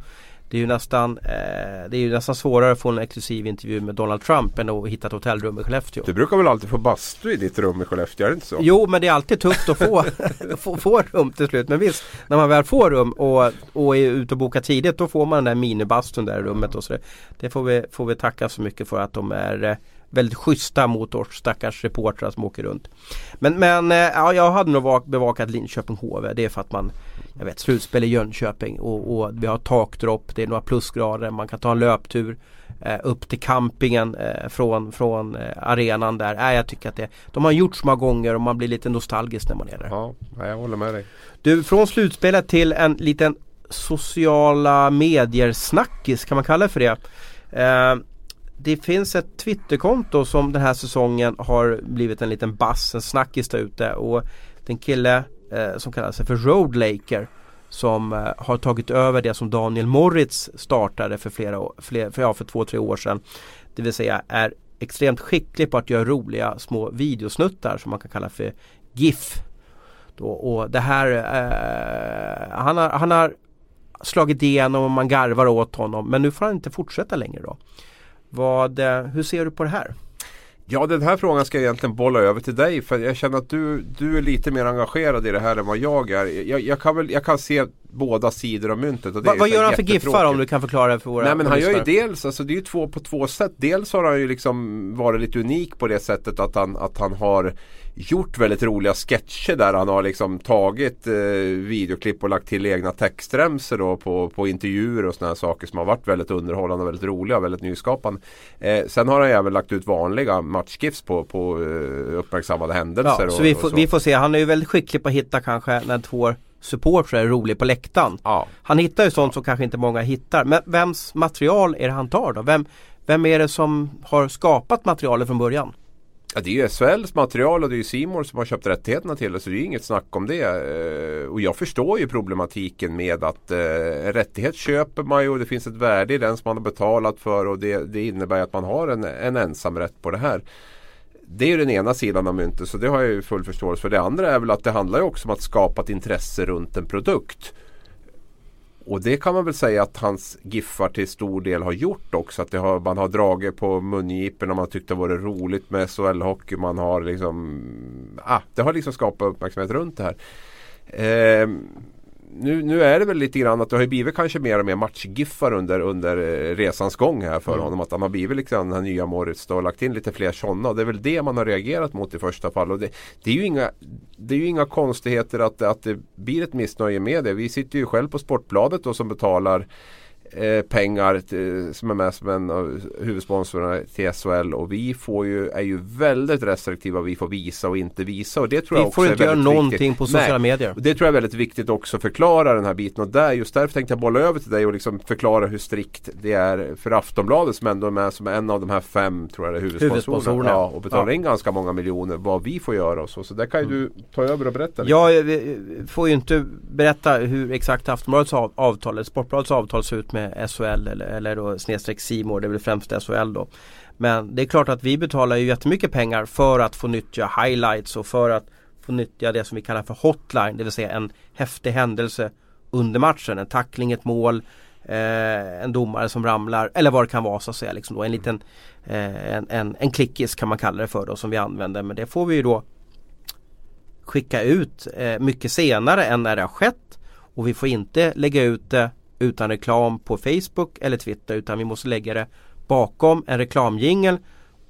Det är ju nästan, eh, det är ju nästan svårare att få en exklusiv intervju med Donald Trump än att hitta ett hotellrum i Skellefteå. Du brukar väl alltid få bastu i ditt rum i Skellefteå, är det inte så? Jo, men det är alltid tufft att få, få, få rum till slut. Men visst, när man väl får rum och, och är ute och bokar tidigt då får man den där minibastun där i rummet. Och så det får vi, får vi tacka så mycket för att de är eh, väldigt schyssta mot oss stackars reportrar som åker runt. Men, men eh, ja, jag hade nog bevakat Linköping HV. Det är för att man jag vet, slutspel i Jönköping och, och vi har takdropp, det är några plusgrader, man kan ta en löptur eh, upp till campingen eh, från, från eh, arenan där. Äh, jag tycker att det, de har gjort så många gånger och man blir lite nostalgisk när man är där. Ja, jag håller med dig. Du, från slutspelet till en liten sociala medier snackis, kan man kalla det för det? Eh, det finns ett Twitterkonto som den här säsongen har blivit en liten bass, en snackis där ute och den kille eh, som kallar sig för Roadlaker som eh, har tagit över det som Daniel Moritz startade för flera fler, för, ja, för två, tre år sedan. Det vill säga är extremt skicklig på att göra roliga små videosnuttar som man kan kalla för GIF. Då, och det här, eh, han, har, han har slagit igenom och man garvar åt honom. Men nu får han inte fortsätta längre då. Vad, eh, hur ser du på det här? Ja den här frågan ska jag egentligen bolla över till dig för jag känner att du, du är lite mer engagerad i det här än vad jag är. Jag, jag kan, väl, jag kan se båda sidor av myntet. Och det Va, vad gör han för giffar om du kan förklara för våra Nej men han gör ju dels, alltså det är ju två på två sätt. Dels har han ju liksom varit lite unik på det sättet att han, att han har gjort väldigt roliga sketcher där han har liksom tagit eh, videoklipp och lagt till egna textremsor då på, på intervjuer och sådana saker som har varit väldigt underhållande och väldigt roliga och väldigt nyskapande. Eh, sen har han även lagt ut vanliga matchgifs på, på eh, uppmärksammade händelser. Ja, och, så vi, och får, så. vi får se. Han är ju väldigt skicklig på att hitta kanske när två supportrar är rolig på läktaren. Ja. Han hittar ju sånt som kanske inte många hittar. Men vems material är det han tar då? Vem, vem är det som har skapat materialet från början? Ja, det är ju SHLs material och det är ju Simor som har köpt rättigheterna till det så det är ju inget snack om det. Eh, Och jag förstår ju problematiken med att eh, en rättighet köper man ju och det finns ett värde i den som man har betalat för och det, det innebär att man har en, en ensamrätt på det här. Det är ju den ena sidan av myntet så det har jag ju full förståelse för. Det andra är väl att det handlar ju också om att skapa ett intresse runt en produkt. Och det kan man väl säga att hans giffar till stor del har gjort också. Att det har, man har dragit på mungiporna, man tyckte det var roligt med SHL-hockey. Man har liksom, ah, det har liksom skapat uppmärksamhet runt det här. Eh, nu, nu är det väl lite grann att det har ju blivit kanske mer och mer matchgiffar under, under eh, resans gång här för Mm. honom. Att han har blivit liksom den här nya Moritz då och lagt in lite fler sådana. Det är väl det man har reagerat mot i första fall. Och det, det, är ju inga, det är ju inga konstigheter att, att det blir ett missnöje med det. Vi sitter ju själv på Sportbladet då som betalar eh, pengar till, som är med som en av huvudsponsorerna till SHL och vi får ju, är ju väldigt restriktiva vi får visa och inte visa och det tror jag Vi också får inte göra någonting viktigt. på sociala Nej. medier. Det tror jag är väldigt viktigt också att förklara den här biten och där, just därför tänkte jag bolla över till dig och liksom förklara hur strikt det är för Aftonbladet som ändå är med som en av de här fem tror jag det är huvudsponsorerna. Huvudsponsorerna. Ja, och betalar Ja. in ganska många miljoner vad vi får göra och så. Så där kan ju du ta över och berätta lite. Jag får ju inte berätta hur exakt Aftonbladets av- avtal, eller Sportbladets avtal ser ut med Eh, SHL eller, eller då snedstreck C More, det är väl främst SHL då. Men det är klart att vi betalar ju jättemycket pengar för att få nyttja highlights och för att få nyttja det som vi kallar för hotline, det vill säga en häftig händelse under matchen. En tackling, ett mål, eh, en domare som ramlar eller vad det kan vara så att säga. Liksom då. En liten eh, en, en, en klickis kan man kalla det för då som vi använder. Men det får vi ju då skicka ut eh, mycket senare än när det har skett. Och vi får inte lägga ut det utan reklam på Facebook eller Twitter utan vi måste lägga det bakom en reklamjingel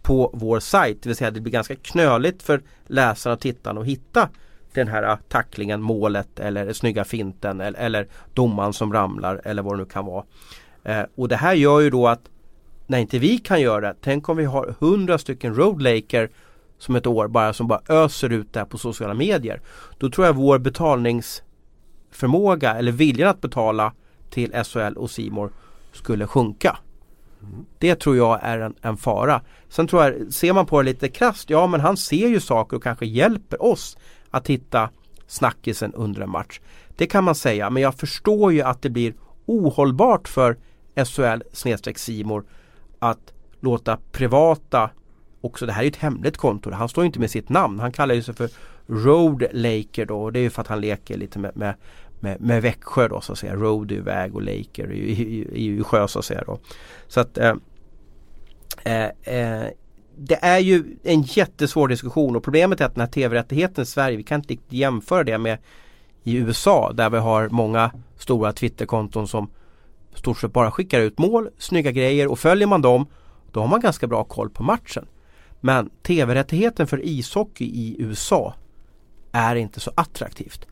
på vår sajt. Det vill säga det blir ganska knöligt för läsarna och tittarna att hitta den här ah, tacklingen, målet eller snygga finten eller, eller domaren som ramlar eller vad det nu kan vara. Eh, och det här gör ju då att när inte vi kan göra det, tänk om vi har hundra stycken roadlaker som ett år bara som bara öser ut det här på sociala medier. Då tror jag vår betalningsförmåga eller viljan att betala till SHL och Simor skulle sjunka. Det tror jag är en, en fara. Sen tror jag, ser man på det lite krasst, ja men han ser ju saker och kanske hjälper oss att hitta snackisen under en match. Det kan man säga, men jag förstår ju att det blir ohållbart för SHL snedstreck Simor att låta privata också, det här är ju ett hemligt konto, han står ju inte med sitt namn. Han kallar ju sig för Road Laker då och det är ju för att han leker lite med, med, med, med Växjö då så att säga. Road är ju väg och Laker är ju, är ju, sjö så att säga då. Så att eh, eh, eh, det är ju en jättesvår diskussion och problemet är att den här tv-rättigheten i Sverige, vi kan inte riktigt jämföra det med i USA där vi har många stora Twitterkonton som stort sett bara skickar ut mål, snygga grejer och följer man dem då har man ganska bra koll på matchen. Men tv-rättigheten för ishockey i USA är inte så attraktivt.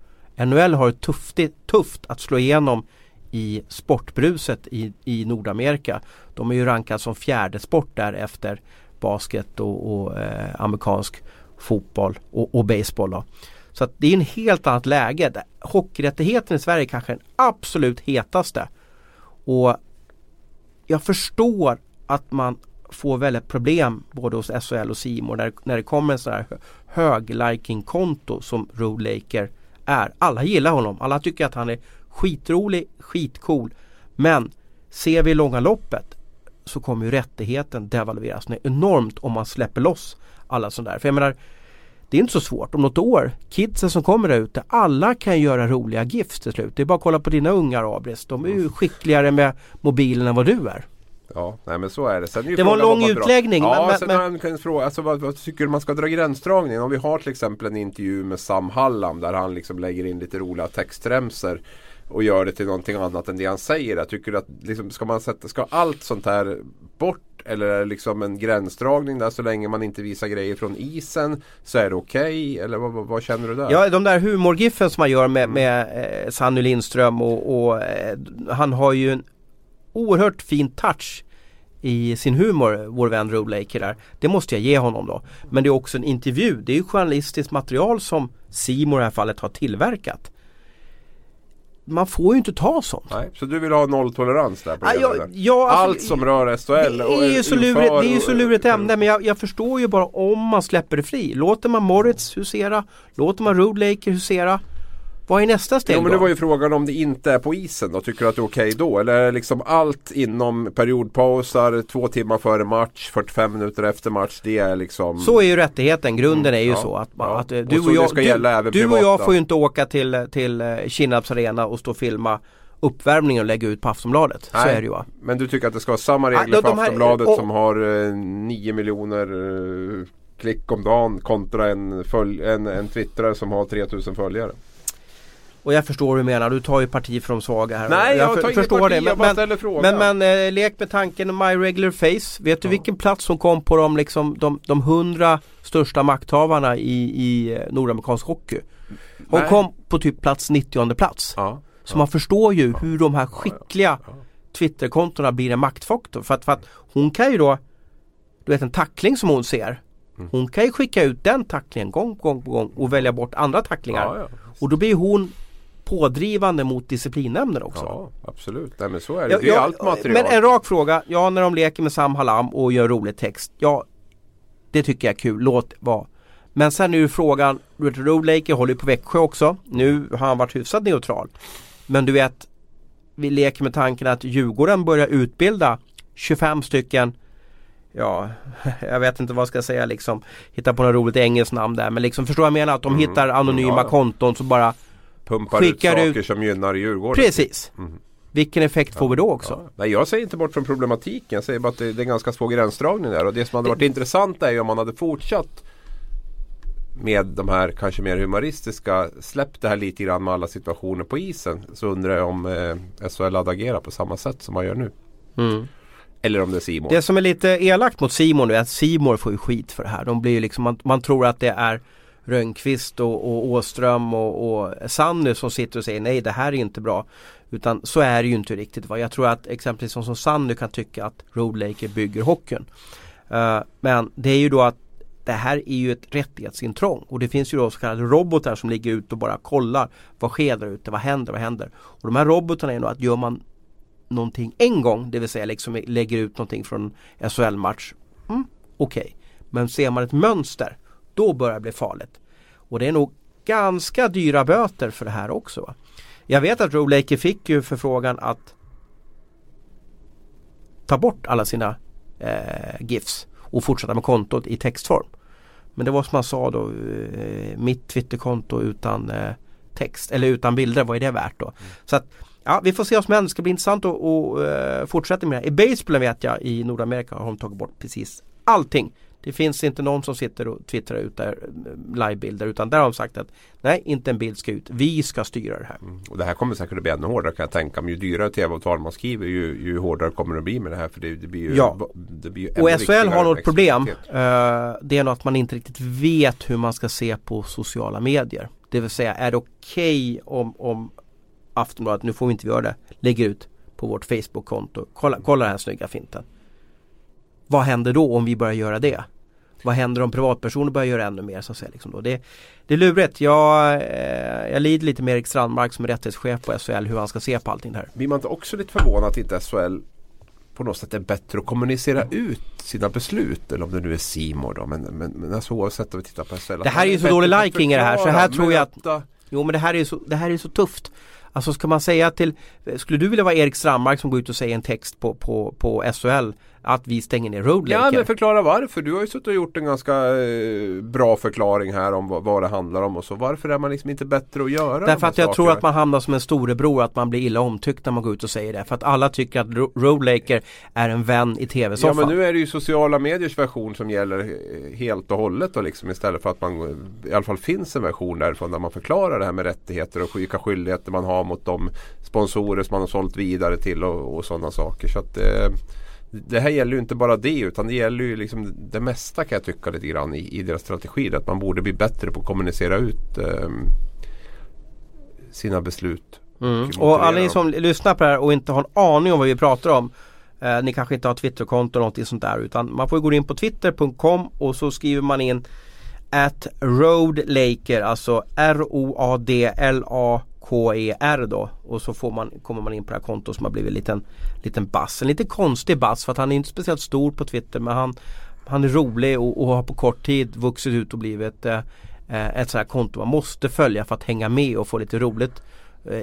NHL har det tufft, tufft att slå igenom i sportbruset i, i Nordamerika. De är ju rankade som fjärde sport där efter basket och, och eh, amerikansk fotboll och, och baseball. Då. Så att det är en helt annat läge. Hockeyrättigheten i Sverige är kanske den absolut hetaste. Och jag förstår att man får väldigt problem både hos SHL och Simon när, när det kommer en sån här hög-liking-konto som Road Laker är. Alla gillar honom. Alla tycker att han är skitrolig, skitcool. Men ser vi långa loppet så kommer ju rättigheten devalveras enormt om man släpper loss alla sådana där. För jag menar det är inte så svårt. Om något år, kidsen som kommer där ute, alla kan göra roliga GIFs till slut. Det är bara att kolla på dina ungar Abris. De är ju skickligare med mobilen än vad du är. Ja, nej men så är det. Sen är Det var en lång drar- utläggning, Ja, men- sen men- har en fråga. Alltså, vad, vad tycker du man ska dra gränsdragningen? Om vi har till exempel en intervju med Sam Hallam där han liksom lägger in lite roliga textremsor och gör det till någonting annat än det han säger. Jag tycker att liksom, ska man sätta, ska allt sånt här bort eller är det liksom en gränsdragning där så länge man inte visar grejer från isen så är det okej? Eller vad, vad, vad känner du där? Ja, de där humorgiffen som man gör med, med eh, Sanny Lindström och, och eh, han har ju en oerhört fin touch i sin humor, vår vän Roolaker där. Det måste jag ge honom då. Men det är också en intervju. Det är ju journalistiskt material som Simon i det här fallet har tillverkat. Man får ju inte ta sånt. Nej, så du vill ha nolltolerans där? På Ja, det ja, där? ja, alltså, Allt som rör SHL? Det och är ju så lurigt, det är ju så lurigt ämne men jag, jag förstår ju bara om man släpper det fri. Låter man Moritz husera? Låter man Roodlaker husera? Vad är nästa steg Jo men då? det var ju frågan om det inte är på isen då. Tycker du att det är okej då? Eller är liksom allt inom periodpausar, två timmar före match, 45 minuter efter match. Det är liksom... Så är ju rättigheten, grunden är ju ja, så att, man, ja. att eh, du, så och jag, du, du och får ju inte åka till, till eh, Kinnarps arena och stå och filma uppvärmningen och lägga ut på Aftonbladet. Så Nej, är det ju va? Men du tycker att det ska vara samma regler de- för de här- Aftonbladet och- som har eh, 9 miljoner eh, klick om dagen kontra en, följ, en, en twittrare som har 3000 följare? Och jag förstår hur du menar, du tar ju parti för de svaga här. Nej, jag för- tar inget parti, jag bara ställer frågan. Men, men eh, lek med tanken My Regular Face. Vet du Ja. vilken plats hon kom på de, liksom, de, de hundra största makthavarna i, i eh, nordamerikansk hockey? Hon Nej. kom på typ plats 90 plats. Ja. Så man förstår ju hur de här skickliga ja. Twitterkontona blir en maktfaktor. För att, för att hon kan ju då, du vet en tackling som hon ser. Mm. Hon kan ju skicka ut den tacklingen gång på gång på gång och välja bort andra tacklingar. Ja, ja. Och då blir hon pådrivande mot disciplinnämnden också. ja, absolut. Nej, men så är det. Ja, det är ja, allt material. Men en rak fråga, ja när de leker med Sam Hallam och gör rolig text, ja det tycker jag är kul, låt vara. Men sen är ju frågan, Roadlaker håller ju på Växjö också. Nu har han varit hyfsat neutral. Men du vet, vi leker med tanken att Djurgården börjar utbilda 25 stycken Ja, jag vet inte vad jag ska säga liksom Hitta på något roligt engelskt namn där men liksom förstår jag menar att de Mm. hittar anonyma ja. konton som bara Pumpar skickar ut saker ut- som gynnar Djurgården. Precis! Mm. Vilken effekt får vi då också? Ja. Nej, jag säger inte bort från problematiken. Jag säger bara att det, det är ganska svår gränsdragning där. Och det som hade varit intressant är ju om man hade fortsatt med de här kanske mer humoristiska. Släppt det här lite grann med alla situationer på isen. Så undrar jag om eh, SHL hade agerat på samma sätt som man gör nu. Mm. Eller om det är Simon. Det som är lite elakt mot Simon är att Simon får ju skit för det här. De blir ju liksom, man, man tror att det är Rönnqvist och, och Åström och, och Sanny som sitter och säger nej det här är inte bra. Utan så är det ju inte riktigt. Va? Jag tror att exempelvis som, som Sanny kan tycka att Roadlaker bygger hockeyn. Uh, men det är ju då att det här är ju ett rättighetsintrång och det finns ju då så kallade robotar som ligger ute och bara kollar vad sker där ute, vad händer, vad händer. Och de här robotarna är nog att gör man någonting en gång, det vill säga liksom lägger ut någonting från SHL-match. Mm, Okej, men ser man ett mönster, då börjar det bli farligt. Och det är nog ganska dyra böter för det här också. Jag vet att Roolaker fick ju förfrågan att ta bort alla sina eh, GIFs och fortsätta med kontot i textform. Men det var som han sa då, eh, mitt Twitterkonto utan eh, text eller utan bilder, vad är det värt då? Så att Ja, vi får se vad som händer. Det ska bli intressant att eh, fortsätta med det. I baseballen vet jag i Nordamerika har de tagit bort precis allting. Det finns inte någon som sitter och twittrar ut där eh, livebilder utan där har de sagt att nej, inte en bild ska ut. Vi ska styra det här. Mm. Och det här kommer säkert att bli ännu hårdare kan jag tänka mig. Ju dyrare tv-avtal man skriver ju, ju hårdare kommer det att bli med det här. För det, det blir ju, Ja. det blir ju Och SHL har något problem. Eh, det är nog att man inte riktigt vet hur man ska se på sociala medier. Det vill säga, är det okej om, om Aftonbladet, nu får vi inte göra det, lägger ut på vårt Facebook-konto. Kolla, kolla den här snygga finten. Vad händer då om vi börjar göra det? Vad händer om privatpersoner börjar göra ännu mer? Så att säga, liksom då? Det, det är lurigt. Jag, eh, jag lider lite med Erik Strandmark som är rättighetschef på SHL hur han ska se på allting det här. Blir man inte också lite förvånad att inte SHL på något sätt är bättre att kommunicera ut sina beslut? Eller om det nu är Simor då. Men, men, men alltså oavsett om vi tittar på SHL. Det här är ju så dålig liking i det här, så här tror jag att-. Jo men det här är så, det här är så tufft. Alltså ska man säga till, skulle du vilja vara Erik Strandmark som går ut och säger en text på, på, på SHL att vi stänger ner Road Ja Laker. men förklara varför. Du har ju suttit och gjort en ganska eh, bra förklaring här om vad, vad det handlar om och så. Varför är man liksom inte bättre att göra Därför att jag sakerna? tror att man hamnar som en storebror att man blir illa omtyckt när man går ut och säger det. För att alla tycker att Ro- Road Laker är en vän i Ja tv-soffan. men nu är det ju sociala mediers version som gäller eh, helt och hållet då liksom istället för att man eh, i alla fall finns en version därifrån där man förklarar det här med rättigheter och vilka skyldigheter man har mot de sponsorer som man har sålt vidare till och, och sådana saker. Så att, eh, det här gäller ju inte bara det utan det gäller ju liksom det mesta kan jag tycka lite grann i, i deras strategi. Att man borde bli bättre på att kommunicera ut eh, sina beslut. Mm. motivera Och alla ni som lyssnar på det här och inte har en aning om vad vi pratar om eh, Ni kanske inte har Twitterkonto eller någonting sånt där utan man får gå in på twitter.com och så skriver man in at roadlaker alltså KER då och så får man, kommer man in på det här kontot som har blivit en liten, liten bass. En lite konstig bass för att han är inte speciellt stor på Twitter men han, han är rolig och, och har på kort tid vuxit ut och blivit eh, eh ett sånt här konto man måste följa för att hänga med och få lite roligt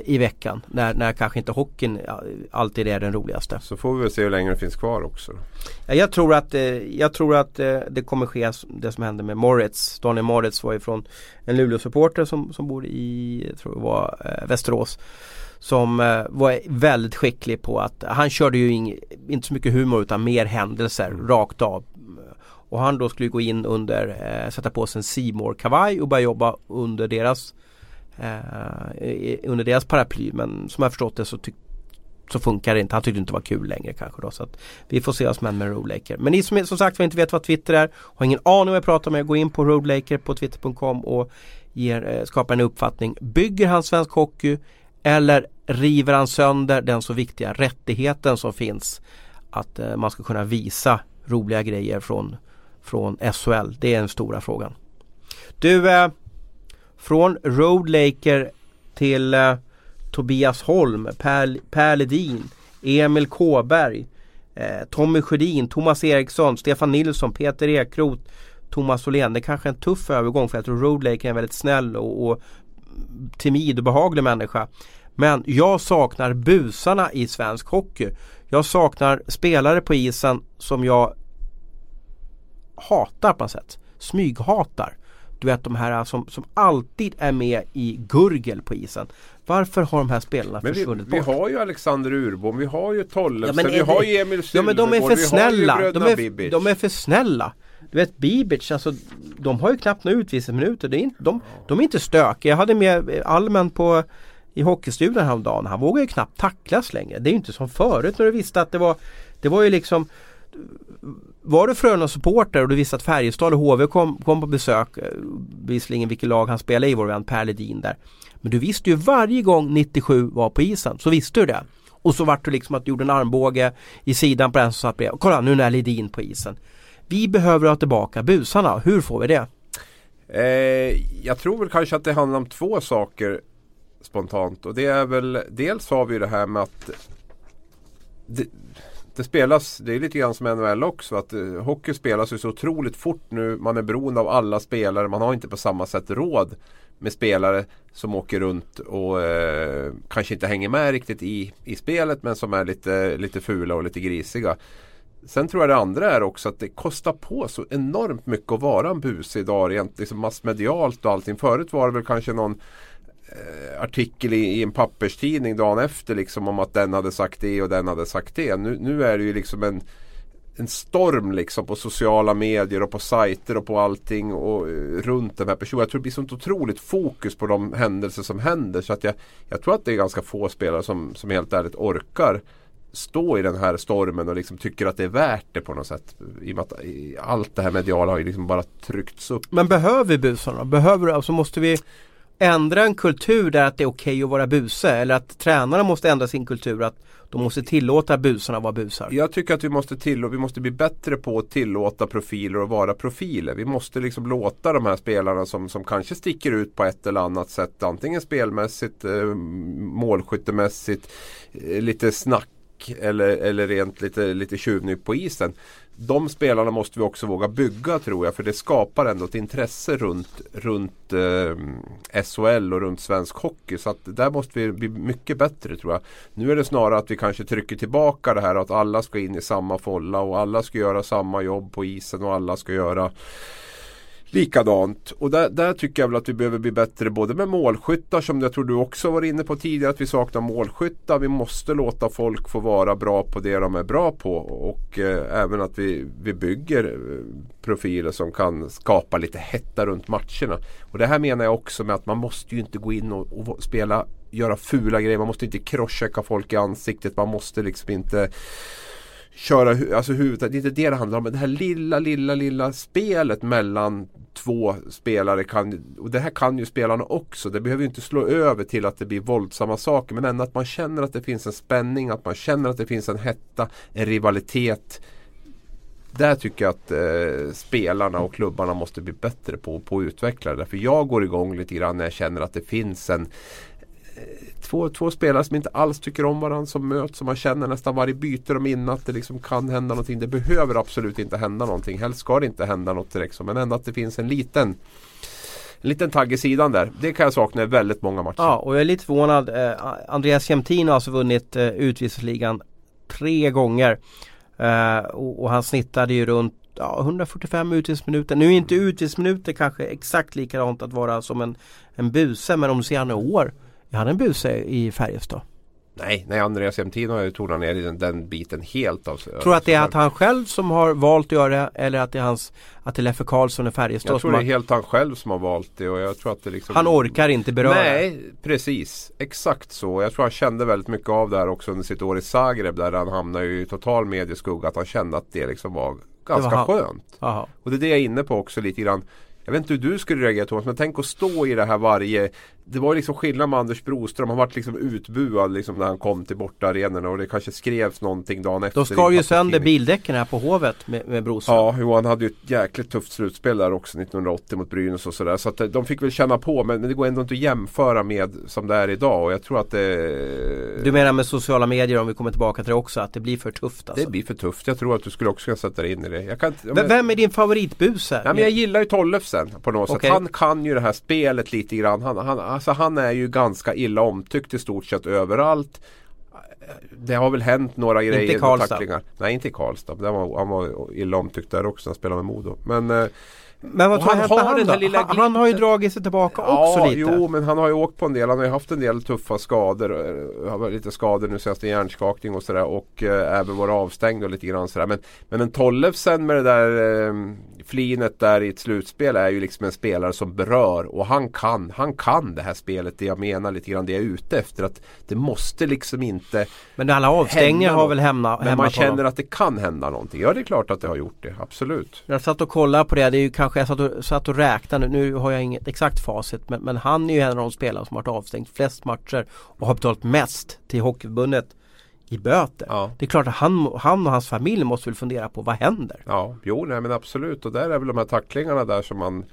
i veckan när, när kanske inte hockeyn alltid är den roligaste. Så får vi väl se hur länge det finns kvar också. Ja, jag tror att, eh, jag tror att eh, det kommer ske det som hände med Moritz. Daniel Moritz var ju från en Luleå-supporter som, som bor i, jag tror det var eh, Västerås. Som eh, var väldigt skicklig på att, han körde ju ing, inte så mycket humor utan mer händelser rakt av. Och han då skulle gå in under, eh, sätta på sig en Seymour kavaj och börja jobba under deras eh, under deras paraply men som jag förstått det så tyck, så funkar det inte. Han tyckte inte det var kul längre kanske då. Så att vi får se vad som händer med Roadlaker. Men ni som som sagt inte vet vad Twitter är, har ingen aning vad jag pratar med, gå in på Roadlaker på twitter.com och ger, eh, skapar en uppfattning. Bygger han svensk hockey eller river han sönder den så viktiga rättigheten som finns att eh, man ska kunna visa roliga grejer från, från SHL? Det är den stora frågan. Du, eh, från Roadlaker till eh, Tobias Holm, Per, per Ledin, Emil Kåberg, eh, Tommy Sjödin, Thomas Eriksson, Stefan Nilsson, Peter Ekroth, Thomas Åhlén. Det är kanske är en tuff övergång för jag tror Roadlaker är en väldigt snäll och, och timid och behaglig människa. Men jag saknar busarna i svensk hockey. Jag saknar spelare på isen som jag hatar på något sätt. Smyghatar. Du vet de här som, som alltid är med i gurgel på isen. Varför har de här spelarna Men vi, försvunnit vi bort? har ju Alexander Urbom, vi har ju Tollefsen, Ja, men vi har ju Emil Ja men de är Sylvegård, för vi snälla. De är, de är för snälla. Du vet Bibic, alltså de har ju knappt några utvisningsminuter. Inte, de, de är inte stökiga. Jag hade med Allmän på i Hockeystudion häromdagen. Han vågar ju knappt tacklas längre. Det är ju inte som förut när du visste att det var Det var ju liksom var du Frölunda-supporter och du visste att Färjestad och HV kom, kom på besök eh, Visserligen vilket lag han spelade i, vår vän Per Ledin där Men du visste ju varje gång 97 var på isen, så visste du det Och så vart det liksom att du gjorde en armbåge i sidan på den som satt bredvid. Kolla nu är Ledin på isen Vi behöver ha tillbaka busarna, hur får vi det? Eh, jag tror väl kanske att det handlar om två saker spontant. Och det är väl dels har vi det här med att det, det spelas, det är lite grann som NHL också. Att eh, hockey spelas ju så otroligt fort nu. Man är beroende av alla spelare. Man har inte på samma sätt råd med spelare som åker runt och eh, kanske inte hänger med riktigt i, i spelet men som är lite, lite fula och lite grisiga. Sen tror jag det andra är också att det kostar på så enormt mycket att vara en bus idag rent liksom massmedialt och allting. Förut var det väl kanske någon Eh, artikel i, i en papperstidning dagen efter liksom om att den hade sagt det och den hade sagt det. Nu, nu är det ju liksom en, en storm liksom på sociala medier och på sajter och på allting och eh, runt den här personen. Jag tror det blir sånt otroligt fokus på de händelser som händer så att jag, jag tror att det är ganska få spelare som, som helt ärligt orkar stå i den här stormen och liksom tycker att det är värt det på något sätt. I och med att allt det här mediala har ju liksom bara tryckts upp. Men behöver vi busarna? Behöver, alltså måste vi ändra en kultur där att det är okej att vara buse? Eller att tränarna måste ändra sin kultur att de måste tillåta busarna att vara busar? Jag tycker att vi måste, tillå vi måste bli bättre på att tillåta profiler och vara profiler. Vi måste liksom låta de här spelarna som, som kanske sticker ut på ett eller annat sätt. Antingen spelmässigt, eh, målskyttemässigt, eh, lite snack eller, eller rent lite, lite tjuvnyp på isen de spelarna måste vi också våga bygga tror jag. För det skapar ändå ett intresse runt, runt eh, SHL och runt svensk hockey. Så att där måste vi bli mycket bättre tror jag. Nu är det snarare att vi kanske trycker tillbaka det här att alla ska in i samma folla och alla ska göra samma jobb på isen och alla ska göra likadant. Och där, där, tycker jag väl att vi behöver bli bättre både med målskyttar som jag tror du också var inne på tidigare att vi saknar målskyttar. Vi måste låta folk få vara bra på det de är bra på och eh, även att vi, vi bygger eh, profiler som kan skapa lite hetta runt matcherna. Och det här menar jag också med att man måste ju inte gå in och, och spela göra fula grejer. Man måste inte crosschecka folk i ansiktet. Man måste liksom inte köra alltså huvudet. Det är inte det det handlar om. Men det här lilla, lilla, lilla spelet mellan två spelare. Kan, och det här kan ju spelarna också. Det behöver ju inte slå över till att det blir våldsamma saker. Men ändå att man känner att det finns en spänning. Att man känner att det finns en hetta, en rivalitet. Där tycker jag att eh, spelarna och klubbarna måste bli bättre på, på att utveckla det. För jag går igång lite grann när jag känner att det finns en två, två spelare som inte alls tycker om varandra som möts. Som man känner nästan varje byte de in att det liksom kan hända någonting. Det behöver absolut inte hända någonting. Helst ska det inte hända något direkt. Men ändå att det finns en liten en liten tagg i sidan där. Det kan jag sakna i väldigt många matcher. Ja, och jag är lite förvånad. Eh, Andreas Jämtin har alltså vunnit eh, utvisningsligan tre gånger. Eh, och, och, han snittade ju runt ja, 145 utvisningsminuter. Nu är inte utvisningsminuter kanske exakt likadant att vara som en, en buse men om du ser han i år jag hade en buse i Färjestad. Nej, nej Andreas Jämtin har ju tonat ner den, den biten helt av Tror du att det är att han själv som har valt att göra det eller att det är hans Att det är Leffe Karlsson i Färjestad Jag tror det är helt han själv som har valt det och jag tror att det liksom Han orkar inte beröra Nej, precis Exakt så. Jag tror han kände väldigt mycket av det här också under sitt år i Zagreb där han hamnade i total medieskugga att han kände att det liksom var ganska var skönt. Aha. Och det är det jag är inne på också lite grann jag vet inte hur du skulle reagera Thomas, men tänk att stå i det här varje Det var liksom skillnad med Anders Broström. Han var liksom utbuad liksom när han kom till bortaarenorna och det kanske skrevs någonting dagen efter. De skar ju sönder bildäcken här på Hovet med, med Broström. Ja, Johan hade ju ett jäkligt tufft slutspel där också 1980 mot Brynäs och sådär. Så att eh, de fick väl känna på men, det går ändå inte att jämföra med som det är idag och jag tror att det Du menar med sociala medier om vi kommer tillbaka till det också att det blir för tufft alltså? Det blir för tufft. Jag tror att du skulle också kunna sätta dig in i det. Kan, men, Vem är din favoritbuse? Ja, men jag gillar ju Tollefsen sen på något okay. sätt. Han kan ju det här spelet lite grann. Han, han, alltså han är ju ganska illa omtyckt i stort sett överallt. Det har väl hänt några grejer. Inte Karlstad? Nej inte i Karlstad. Var, han var illa omtyckt där också han spelade med Modo. Men eh, men vad tror han, har han, den lilla han, han har ju dragit sig tillbaka ja, också lite. Jo men han har ju åkt på en del. Han har ju haft en del tuffa skador. Eh, har lite skador nu senast i hjärnskakning och sådär. Och eh, även varit avstängd och lite grann sådär. Men, men en Tollefsen med det där eh, flinet där i ett slutspel är ju liksom en spelare som berör. Och han kan, han kan det här spelet. Det jag menar lite grann det jag är ute efter. Att det måste liksom inte Men alla avstängningar har väl hämna, Men man känner att det kan hända någonting. Ja det är klart att det har gjort det. Absolut. Jag satt och kollade på det. Det är ju kanske, jag satt och, satt och räknade. Nu har jag inget exakt facit. Men, men han är ju en av de spelare som har varit avstängd flest matcher. Och har betalat mest till Hockeyförbundet i böter. Ja. Det är klart att han, han och hans familj måste väl fundera på vad händer? Ja, jo nej men absolut och där är väl de här tacklingarna där som man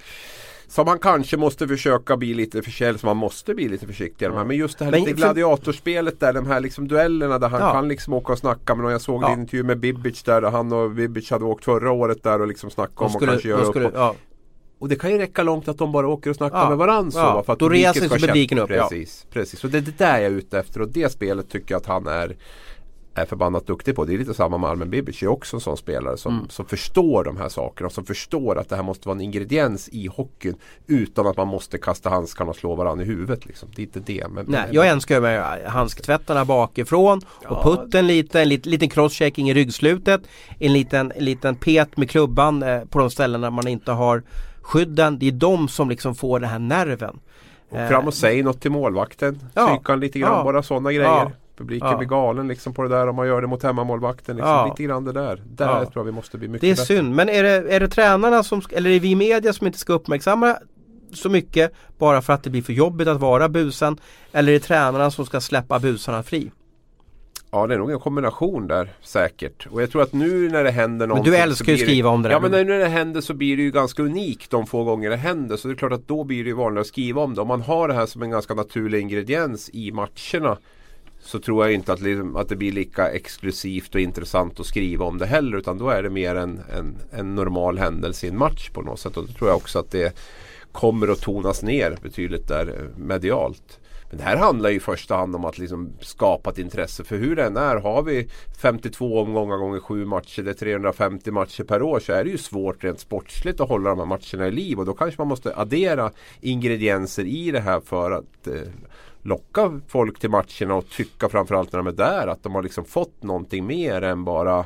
som man kanske måste försöka bli lite försiktig, som man måste bli lite försiktigare med. Men just det här men lite gladiatorspelet där, de här liksom duellerna där han ja. kan liksom åka och snacka med någon. Jag såg ja. en intervju med Bibic där, där han och Bibic hade åkt förra året där och liksom snackat om skulle, och kanske göra skulle, upp. Och, ja. Och det kan ju räcka långt att de bara åker och snackar med varandra så. För att Då reser sig publiken upp. Precis, precis. Och det är det där jag är ute efter och det spelet tycker jag att han är är förbannat duktig på. Det är lite samma med Almen Bibic. är också en sån spelare som, mm. som förstår de här sakerna. Som förstår att det här måste vara en ingrediens i hockeyn. Utan att man måste kasta handskarna och slå varandra i huvudet. Liksom. Det är inte det. Men, Nej, men, jag älskar med handsktvättarna bakifrån. Ja. Och putten lite. En liten, liten crosschecking i ryggslutet. En liten, en liten pet med klubban eh, på de ställen där man inte har skydden. Det är de som liksom får den här nerven. Och fram och säg något till målvakten. Ja. Psyka lite grann. Ja. Bara sådana grejer. Ja. Publiken ja. blir galen liksom på det där om man gör det mot hemmamålvakten. Liksom. Ja. Lite grann det där. Där ja. tror jag vi måste bli mycket Det är bättre. synd. Men är det, är det tränarna som, eller är vi media som inte ska uppmärksamma så mycket bara för att det blir för jobbigt att vara busen? Eller är det tränarna som ska släppa busarna fri? Ja det är nog en kombination där säkert. Och jag tror att nu när det händer någonting. Men du älskar ju att skriva om det där. Ja men när det händer så blir det ju ganska unikt de få gånger det händer. Så det är klart att då blir det ju vanligt att skriva om det. Om man har det här som en ganska naturlig ingrediens i matcherna så tror jag inte att, liksom, att det blir lika exklusivt och intressant att skriva om det heller. Utan då är det mer en, en, en normal händelse i en match på något sätt. Och då tror jag också att det kommer att tonas ner betydligt där eh, medialt. Men det här handlar ju i första hand om att liksom skapa ett intresse. För hur den är, har vi 52 omgångar gånger 7 matcher, det är 350 matcher per år så är det ju svårt rent sportsligt att hålla de här matcherna i liv. Och då kanske man måste addera ingredienser i det här för att eh, locka folk till matcherna och tycka framförallt när de är där att de har liksom fått någonting mer än bara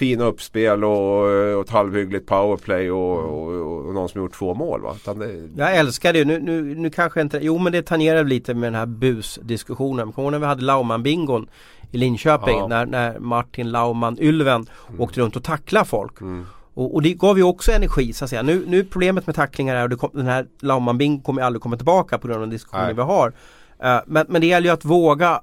fina uppspel och, och ett halvhyggligt powerplay och, och, och, någon som gjort två mål. Va? Det... Jag älskar det. Nu, nu, nu kanske inte, jo men det tangerar lite med den här busdiskussionen. Kommer när vi hade Lauman-bingon i Linköping ja. när, när Martin Lauman Ylven mm. åkte runt och tacklade folk. Mm. Och, och, det gav ju också energi så att säga. Nu, nu problemet med tacklingar är att den här Lauman-bingon kommer aldrig komma tillbaka på grund av den diskussionen vi har. Uh, men, men det gäller ju att våga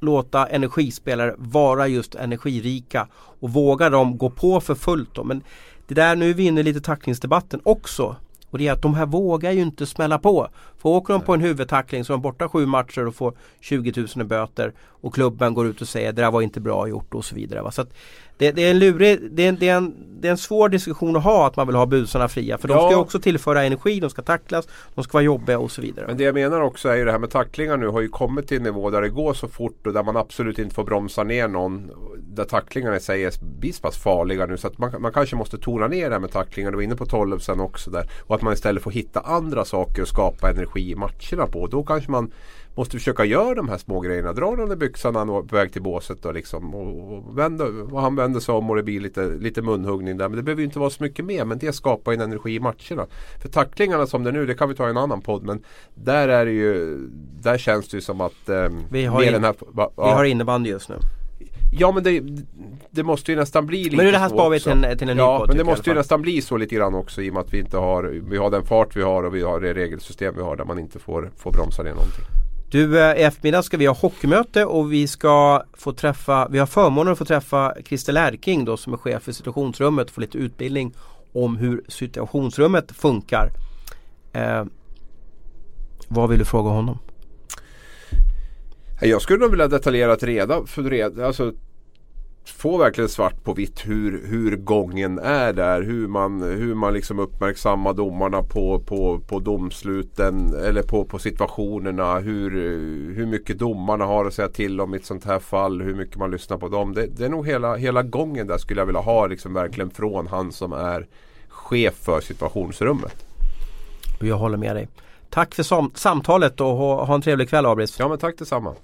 låta energispelare vara just energirika och våga dem gå på för fullt. Då. Men det där, nu är vi inne i lite tacklingsdebatten också. Och det är att de här vågar ju inte smälla på. För åker de på en huvudtackling så är de borta sju matcher och får 20 000 i böter och klubben går ut och säger det där var inte bra gjort och så vidare. Va? Så det, det, är en lurig, det det, är en, det är en svår diskussion att ha att man vill ha busarna fria. För ja. de ska också tillföra energi, de ska tacklas, de ska vara jobbiga och så vidare. Men det jag menar också är ju det här med tacklingar nu har ju kommit till en nivå där det går så fort och där man absolut inte får bromsa ner någon. Där tacklingarna i sig är så pass farliga nu så att man, man kanske måste tona ner det här med tacklingar. Du var inne på 12 sen också där. Och att man istället får hitta andra saker att skapa energi i matcherna på. Då kanske man måste försöka göra de här små grejerna. Dra den där byxan när han är på väg till båset och, liksom, och, och, vända, och han vänder sig om och det blir lite, lite munhuggning där. Men det behöver inte vara så mycket mer. Men det skapar en energi i matcherna. För tacklingarna som det är nu, det kan vi ta i en annan podd. Men där är det ju Där känns det ju som att eh, vi, har in, här, va, vi har innebandy just nu. Ja men det, det, måste ju nästan bli lite Men det här sparar vi till en, till en Ja podd, men det måste ju nästan bli så lite grann också i och med att vi inte har Vi har den fart vi har och vi har det regelsystem vi har där man inte får, får bromsa ner någonting. Du, eh, i eftermiddag ska vi ha hockeymöte och vi ska få träffa, vi har förmånen att få träffa Christer Lärking då som är chef för situationsrummet och få lite utbildning om hur situationsrummet funkar. Eh, vad vill du fråga honom? Jag skulle nog vilja detaljerat reda, för reda alltså, få verkligen svart på vitt hur, hur gången är där. Hur man, hur man liksom uppmärksammar domarna på, på, på domsluten eller på, på situationerna. Hur, hur mycket domarna har att säga till om i ett sånt här fall. Hur mycket man lyssnar på dem. Det, det är nog hela, hela gången där skulle jag vilja ha liksom verkligen från han som är chef för situationsrummet. Jag håller med dig. Tack för samtalet och ha, ha en trevlig kväll Abris. Ja men tack detsamma.